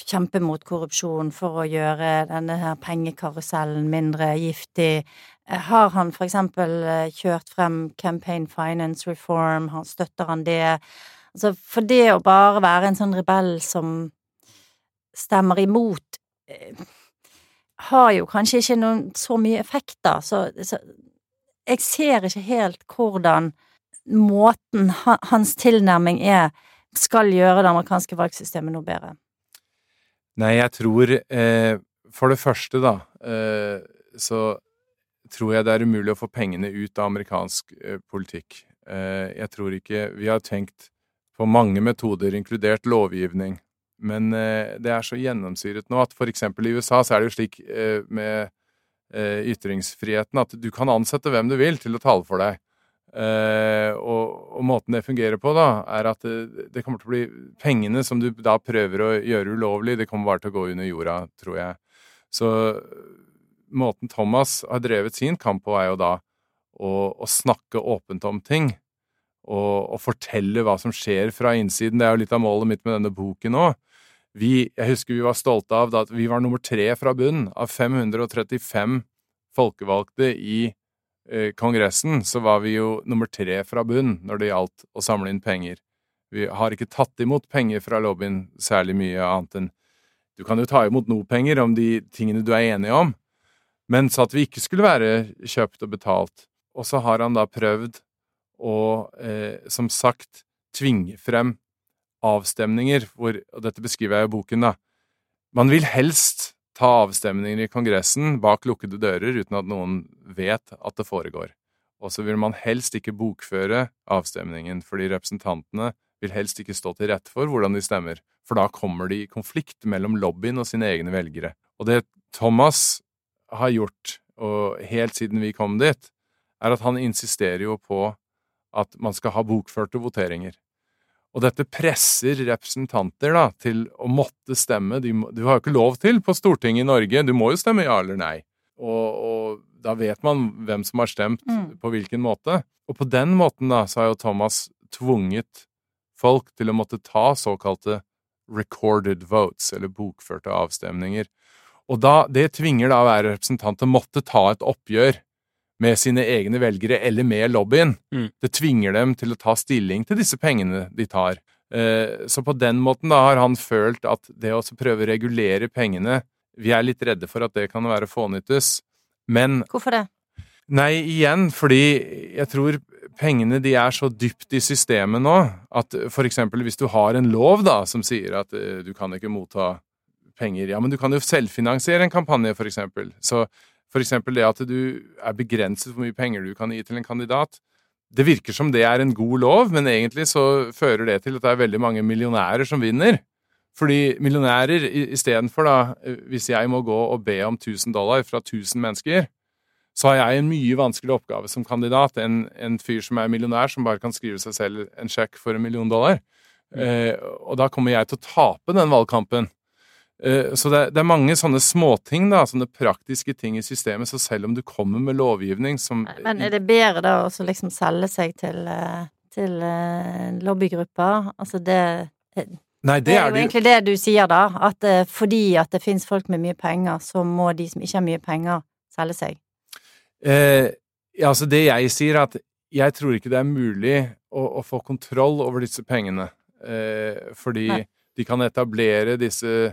kjempe mot korrupsjon, for å gjøre denne her pengekarusellen mindre giftig? Har han for eksempel eh, kjørt frem Campaign Finance Reform, han støtter han det? Altså, for det å bare være en sånn rebell som stemmer imot, eh, har jo kanskje ikke noen så mye effekt, da, så, så jeg ser ikke helt hvordan måten hans tilnærming er, skal gjøre det amerikanske valgsystemet noe bedre? Nei, jeg tror eh, For det første, da, eh, så tror jeg det er umulig å få pengene ut av amerikansk eh, politikk. Eh, jeg tror ikke Vi har tenkt på mange metoder, inkludert lovgivning. Men eh, det er så gjennomsyret nå at eksempel i USA så er det jo slik med ytringsfriheten at du kan ansette hvem du vil til å tale for deg. Uh, og, og, måten det fungerer på, da, er at det, det, kommer til å bli Pengene som du da prøver å gjøre ulovlig, det kommer bare til å gå under jorda, tror jeg. Så måten Thomas har drevet sin kamp på, er jo da å, å snakke åpent om ting. Og, og, fortelle hva som skjer fra innsiden. Det er jo litt av målet mitt med denne boken òg. Jeg husker vi var stolte av at vi var nummer tre fra bunn av 535 folkevalgte i Eh, Kongressen så var vi jo nummer tre fra bunn når det gjaldt å samle inn penger. Vi har ikke tatt imot penger fra lobbyen særlig mye annet enn Du kan jo ta imot noe penger om de tingene du er enig om, men sa at vi ikke skulle være kjøpt og betalt. Og så har han da prøvd å, eh, som sagt, tvinge frem avstemninger hvor Og dette beskriver jeg i boken, da. Man vil helst ta avstemninger i Kongressen bak lukkede dører uten at noen vet at det foregår. Og så vil man helst ikke bokføre avstemningen, fordi representantene vil helst ikke stå til rette for hvordan de stemmer, for da kommer de i konflikt mellom lobbyen og sine egne velgere. Og det Thomas har gjort, og helt siden vi kom dit, er at han insisterer jo på at man skal ha bokførte voteringer. Og dette presser representanter da, til å måtte stemme. De, du har jo ikke lov til på Stortinget i Norge. Du må jo stemme ja eller nei. Og, og da vet man hvem som har stemt mm. på hvilken måte. Og på den måten da, så har jo Thomas tvunget folk til å måtte ta såkalte recorded votes, eller bokførte avstemninger. Og da, det tvinger da hver representant til å måtte ta et oppgjør med sine egne velgere eller med lobbyen. Mm. Det tvinger dem til å ta stilling til disse pengene de tar. Eh, så på den måten da har han følt at det å prøve å regulere pengene Vi er litt redde for at det kan være fånyttes, men Hvorfor det? Nei, igjen fordi jeg tror pengene de er så dypt i systemet nå at for eksempel hvis du har en lov da som sier at uh, du kan ikke motta penger Ja, men du kan jo selvfinansiere en kampanje, for eksempel. Så for eksempel det at du er begrenset hvor mye penger du kan gi til en kandidat. Det virker som det er en god lov, men egentlig så fører det til at det er veldig mange millionærer som vinner. Fordi millionærer istedenfor, da, hvis jeg må gå og be om 1000 dollar fra 1000 mennesker, så har jeg en mye vanskeligere oppgave som kandidat enn en fyr som er millionær, som bare kan skrive seg selv en sjekk for en million dollar. Mm. Eh, og da kommer jeg til å tape den valgkampen. Eh, så det, det, er mange sånne småting, da, sånne praktiske ting i systemet. Så selv om du kommer med lovgivning som Men er det bedre da å liksom selge seg til, eh, til eh, lobbygrupper? Altså det Nei, det, det er, jo det... egentlig det du sier, da. At fordi at det fins folk med mye penger, så må de som ikke har mye penger, selge seg. Eh, ja, altså det jeg sier, er at jeg tror ikke det er mulig å, å få kontroll over disse pengene. Eh, fordi Nei. de kan etablere disse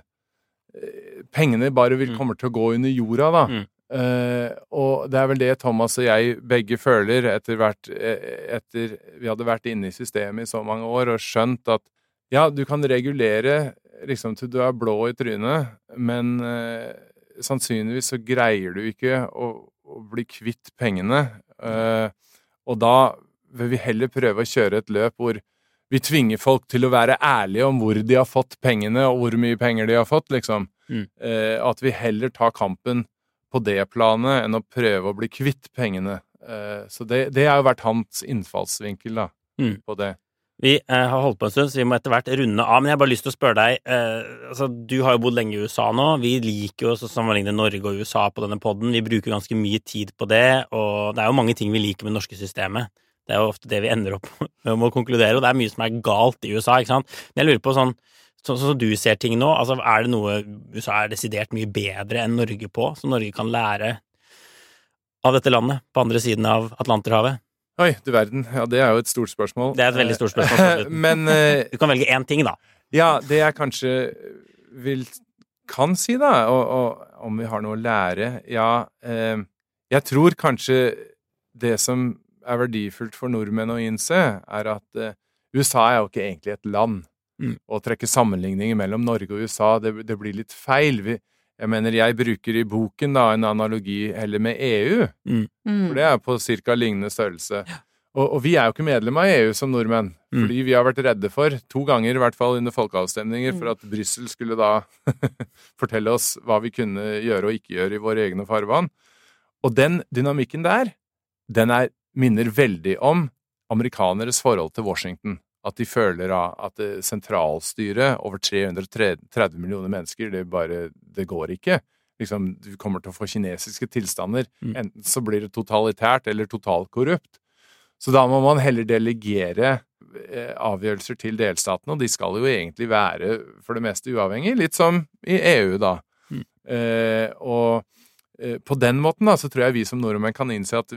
pengene bare vil, mm. kommer til å gå under jorda, da. Mm. Uh, og det er vel det Thomas og jeg begge føler etter, hvert, eh, etter vi hadde vært inne i systemet i så mange år og skjønt at ja, du kan regulere liksom til du er blå i trynet, men uh, sannsynligvis så greier du ikke å, å bli kvitt pengene. Uh, Og da vil vi heller prøve å kjøre et løp hvor vi tvinger folk til å være ærlige om hvor de har fått pengene, og hvor mye penger de har fått, liksom. Mm. Eh, at vi heller tar kampen på det planet enn å prøve å bli kvitt pengene. Eh, så det, det har jo vært hans innfallsvinkel da, Mm. på det. Vi eh, har holdt på en stund, så vi må etter hvert runde av. Men jeg har bare lyst til å spørre deg eh, altså, Du har jo bodd lenge i USA nå. Vi liker jo å sammenligne Norge og USA på denne poden. Vi bruker ganske mye tid på det, og det er jo mange ting vi liker med det norske systemet. Det er jo ofte det vi ender opp med å konkludere, og det er mye som er galt i USA, ikke sant. Men jeg lurer på sånn Sånn som du ser ting nå, altså er det noe USA er desidert mye bedre enn Norge på, som Norge kan lære av dette landet på andre siden av Atlanterhavet? Oi, du verden. Ja, det er jo et stort spørsmål. Det er et veldig stort spørsmål. Men eh, Du kan velge én ting, da. Ja, det jeg kanskje vil kan si, da, og, og om vi har noe å lære Ja, eh, jeg tror kanskje det som er verdifullt for nordmenn å innse, er at eh, USA er jo ikke egentlig et land. Mm. Å trekke sammenligninger mellom Norge og USA, det, det blir litt feil. Vi, jeg mener, jeg bruker i boken da en analogi heller med EU, Mm. for det er på ca. lignende størrelse. Og, og vi er jo ikke medlem av EU som nordmenn, Mm. fordi vi har vært redde for, to ganger i hvert fall under folkeavstemninger, Mm. for at Brussel skulle da fortelle oss hva vi kunne gjøre og ikke gjøre i våre egne farvann. Og den dynamikken der, den er, minner veldig om amerikaneres forhold til Washington. At de føler at sentralstyret, over 330 millioner mennesker, det bare Det går ikke. Liksom, du kommer til å få kinesiske tilstander. Mm. Enten så blir det totalitært eller totalt korrupt. Så da må man heller delegere eh, avgjørelser til delstatene, og de skal jo egentlig være for det meste uavhengig, litt som i EU, da. Mm. Eh, og eh, på den måten da, så tror jeg vi som nordmenn kan innse at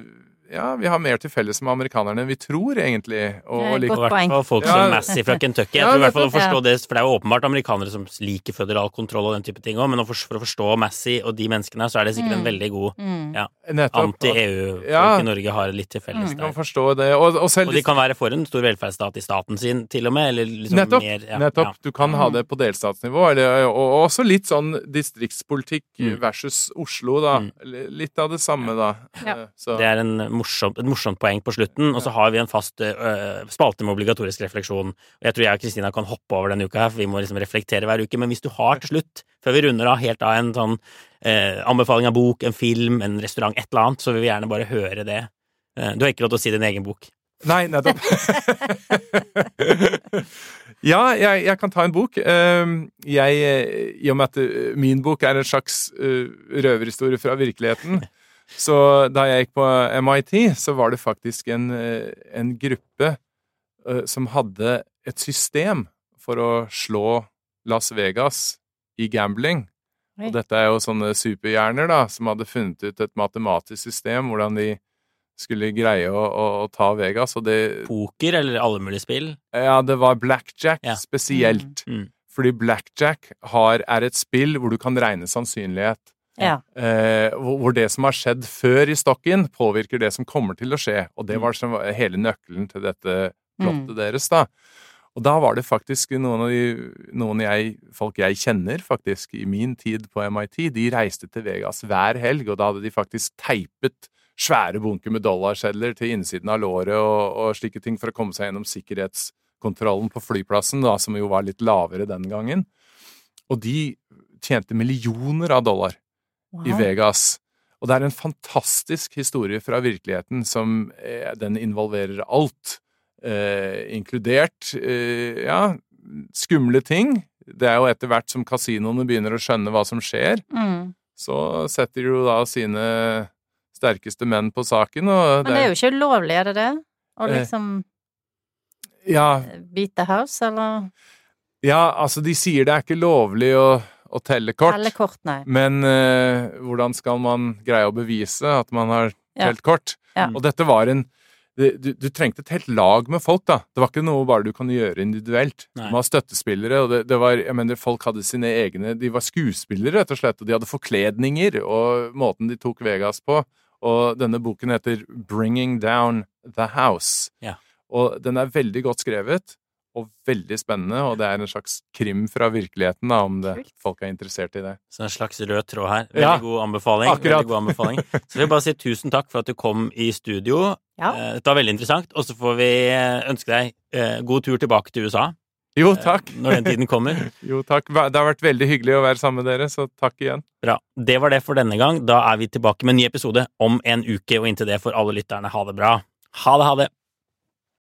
ja, vi har mer til felles med amerikanerne enn vi tror, egentlig. Og, og i hvert fall folk Ja. som Massey fra Kentucky. Jeg tror i hvert fall å forstå Ja. det, For det er jo åpenbart amerikanere som liker føderal kontroll og den type ting òg, men for, for å forstå Massey og de menneskene, så er det sikkert en Mm. veldig god Mm. ja, anti-EU-folk Ja. i Norge har litt til felles kan der. forstå det. Og, og selv Og de kan være for en stor velferdsstat i staten sin, til og med, eller liksom Nettopp. mer ja, Nettopp. Du kan ha Mm. det på delstatsnivå, eller, og, og også litt sånn distriktspolitikk Mm. versus Oslo, da. Mm. Litt av det samme, da. Ja. Eh, Så. Det er en morsom, et morsomt poeng på slutten, og så har vi en fast øh, spalte med obligatorisk refleksjon. Og Jeg tror jeg og Kristina kan hoppe over denne uka her, for vi må liksom reflektere hver uke. Men hvis du har til slutt, før vi runder av helt av en sånn eh, anbefaling av bok, en film, en restaurant, et eller annet, så vil vi gjerne bare høre det. Du har ikke lov til å si din egen bok. Nei, nettopp. ja, jeg, jeg kan ta en bok. Eh, Jeg, I og med at min bok er en slags røverhistorie fra virkeligheten, så da jeg gikk på MIT, så var det faktisk en, eh, en gruppe uh, som hadde et system for å slå Las Vegas i gambling. Oi. Og dette er jo sånne superhjerner da, som hadde funnet ut et matematisk system, hvordan de skulle greie å, å, å ta Vegas, og det Poker eller alle mulige spill. Ja, det var blackjack Ja. spesielt. Mm. Fordi blackjack har, er et spill hvor du kan regne sannsynlighet. Ja. Eh, hvor, det som har skjedd før i stokken, påvirker det som kommer til å skje. Og det var som hele nøkkelen til dette plottet deres, da. Og da var det faktisk noen, av de, noen jeg, folk jeg kjenner faktisk i min tid på MIT, de reiste til Vegas hver helg, og da hadde de faktisk teipet svære bunker med dollarsedler til innsiden av låret og, og slike ting for å komme seg gjennom sikkerhetskontrollen på flyplassen, da, som jo var litt lavere den gangen. Og de tjente millioner av dollar i Vegas. Og det er en fantastisk historie fra virkeligheten som eh, den involverer alt, eh, inkludert eh, ja, skumle ting. Det er jo etter hvert som kasinoene begynner å skjønne hva som skjer, Mm. så setter de jo da sine sterkeste menn på saken, og Men det er jo ikke ulovlig, er det det? Å Eh, liksom ja, beat the house, eller ja, altså de sier det er ikke lovlig å, å telle kort. telle kort, nei. Men uh, hvordan skal man greie å bevise at man har Ja. telt kort? Ja. Og dette var en du, du trengte et helt lag med folk, da. Det var ikke noe bare du kan gjøre individuelt. Nei. Du må ha støttespillere, og det, det var Jeg mener, folk hadde sine egne De var skuespillere, rett og slett, og de hadde forkledninger, og måten de tok Vegas på. Og denne boken heter Bringing Down The House. Ja. Og den er veldig godt skrevet, og veldig spennende, og det er en slags krim fra virkeligheten, da, om det, folk er interessert i det. Så en slags rød tråd her. Veldig Ja, god anbefaling. akkurat. Veldig god anbefaling. Så vil jeg bare si tusen takk for at du kom i studio. Ja. Eh, Dette var veldig interessant, og så får vi eh, ønske deg eh, god tur tilbake til USA Jo, takk. når den tiden kommer. Jo, takk. Det har vært veldig hyggelig å være sammen med dere, så takk igjen. Bra. Det var det for denne gang. Da er vi tilbake med en ny episode om en uke, og inntil det får alle lytterne ha det bra. Ha det, ha det!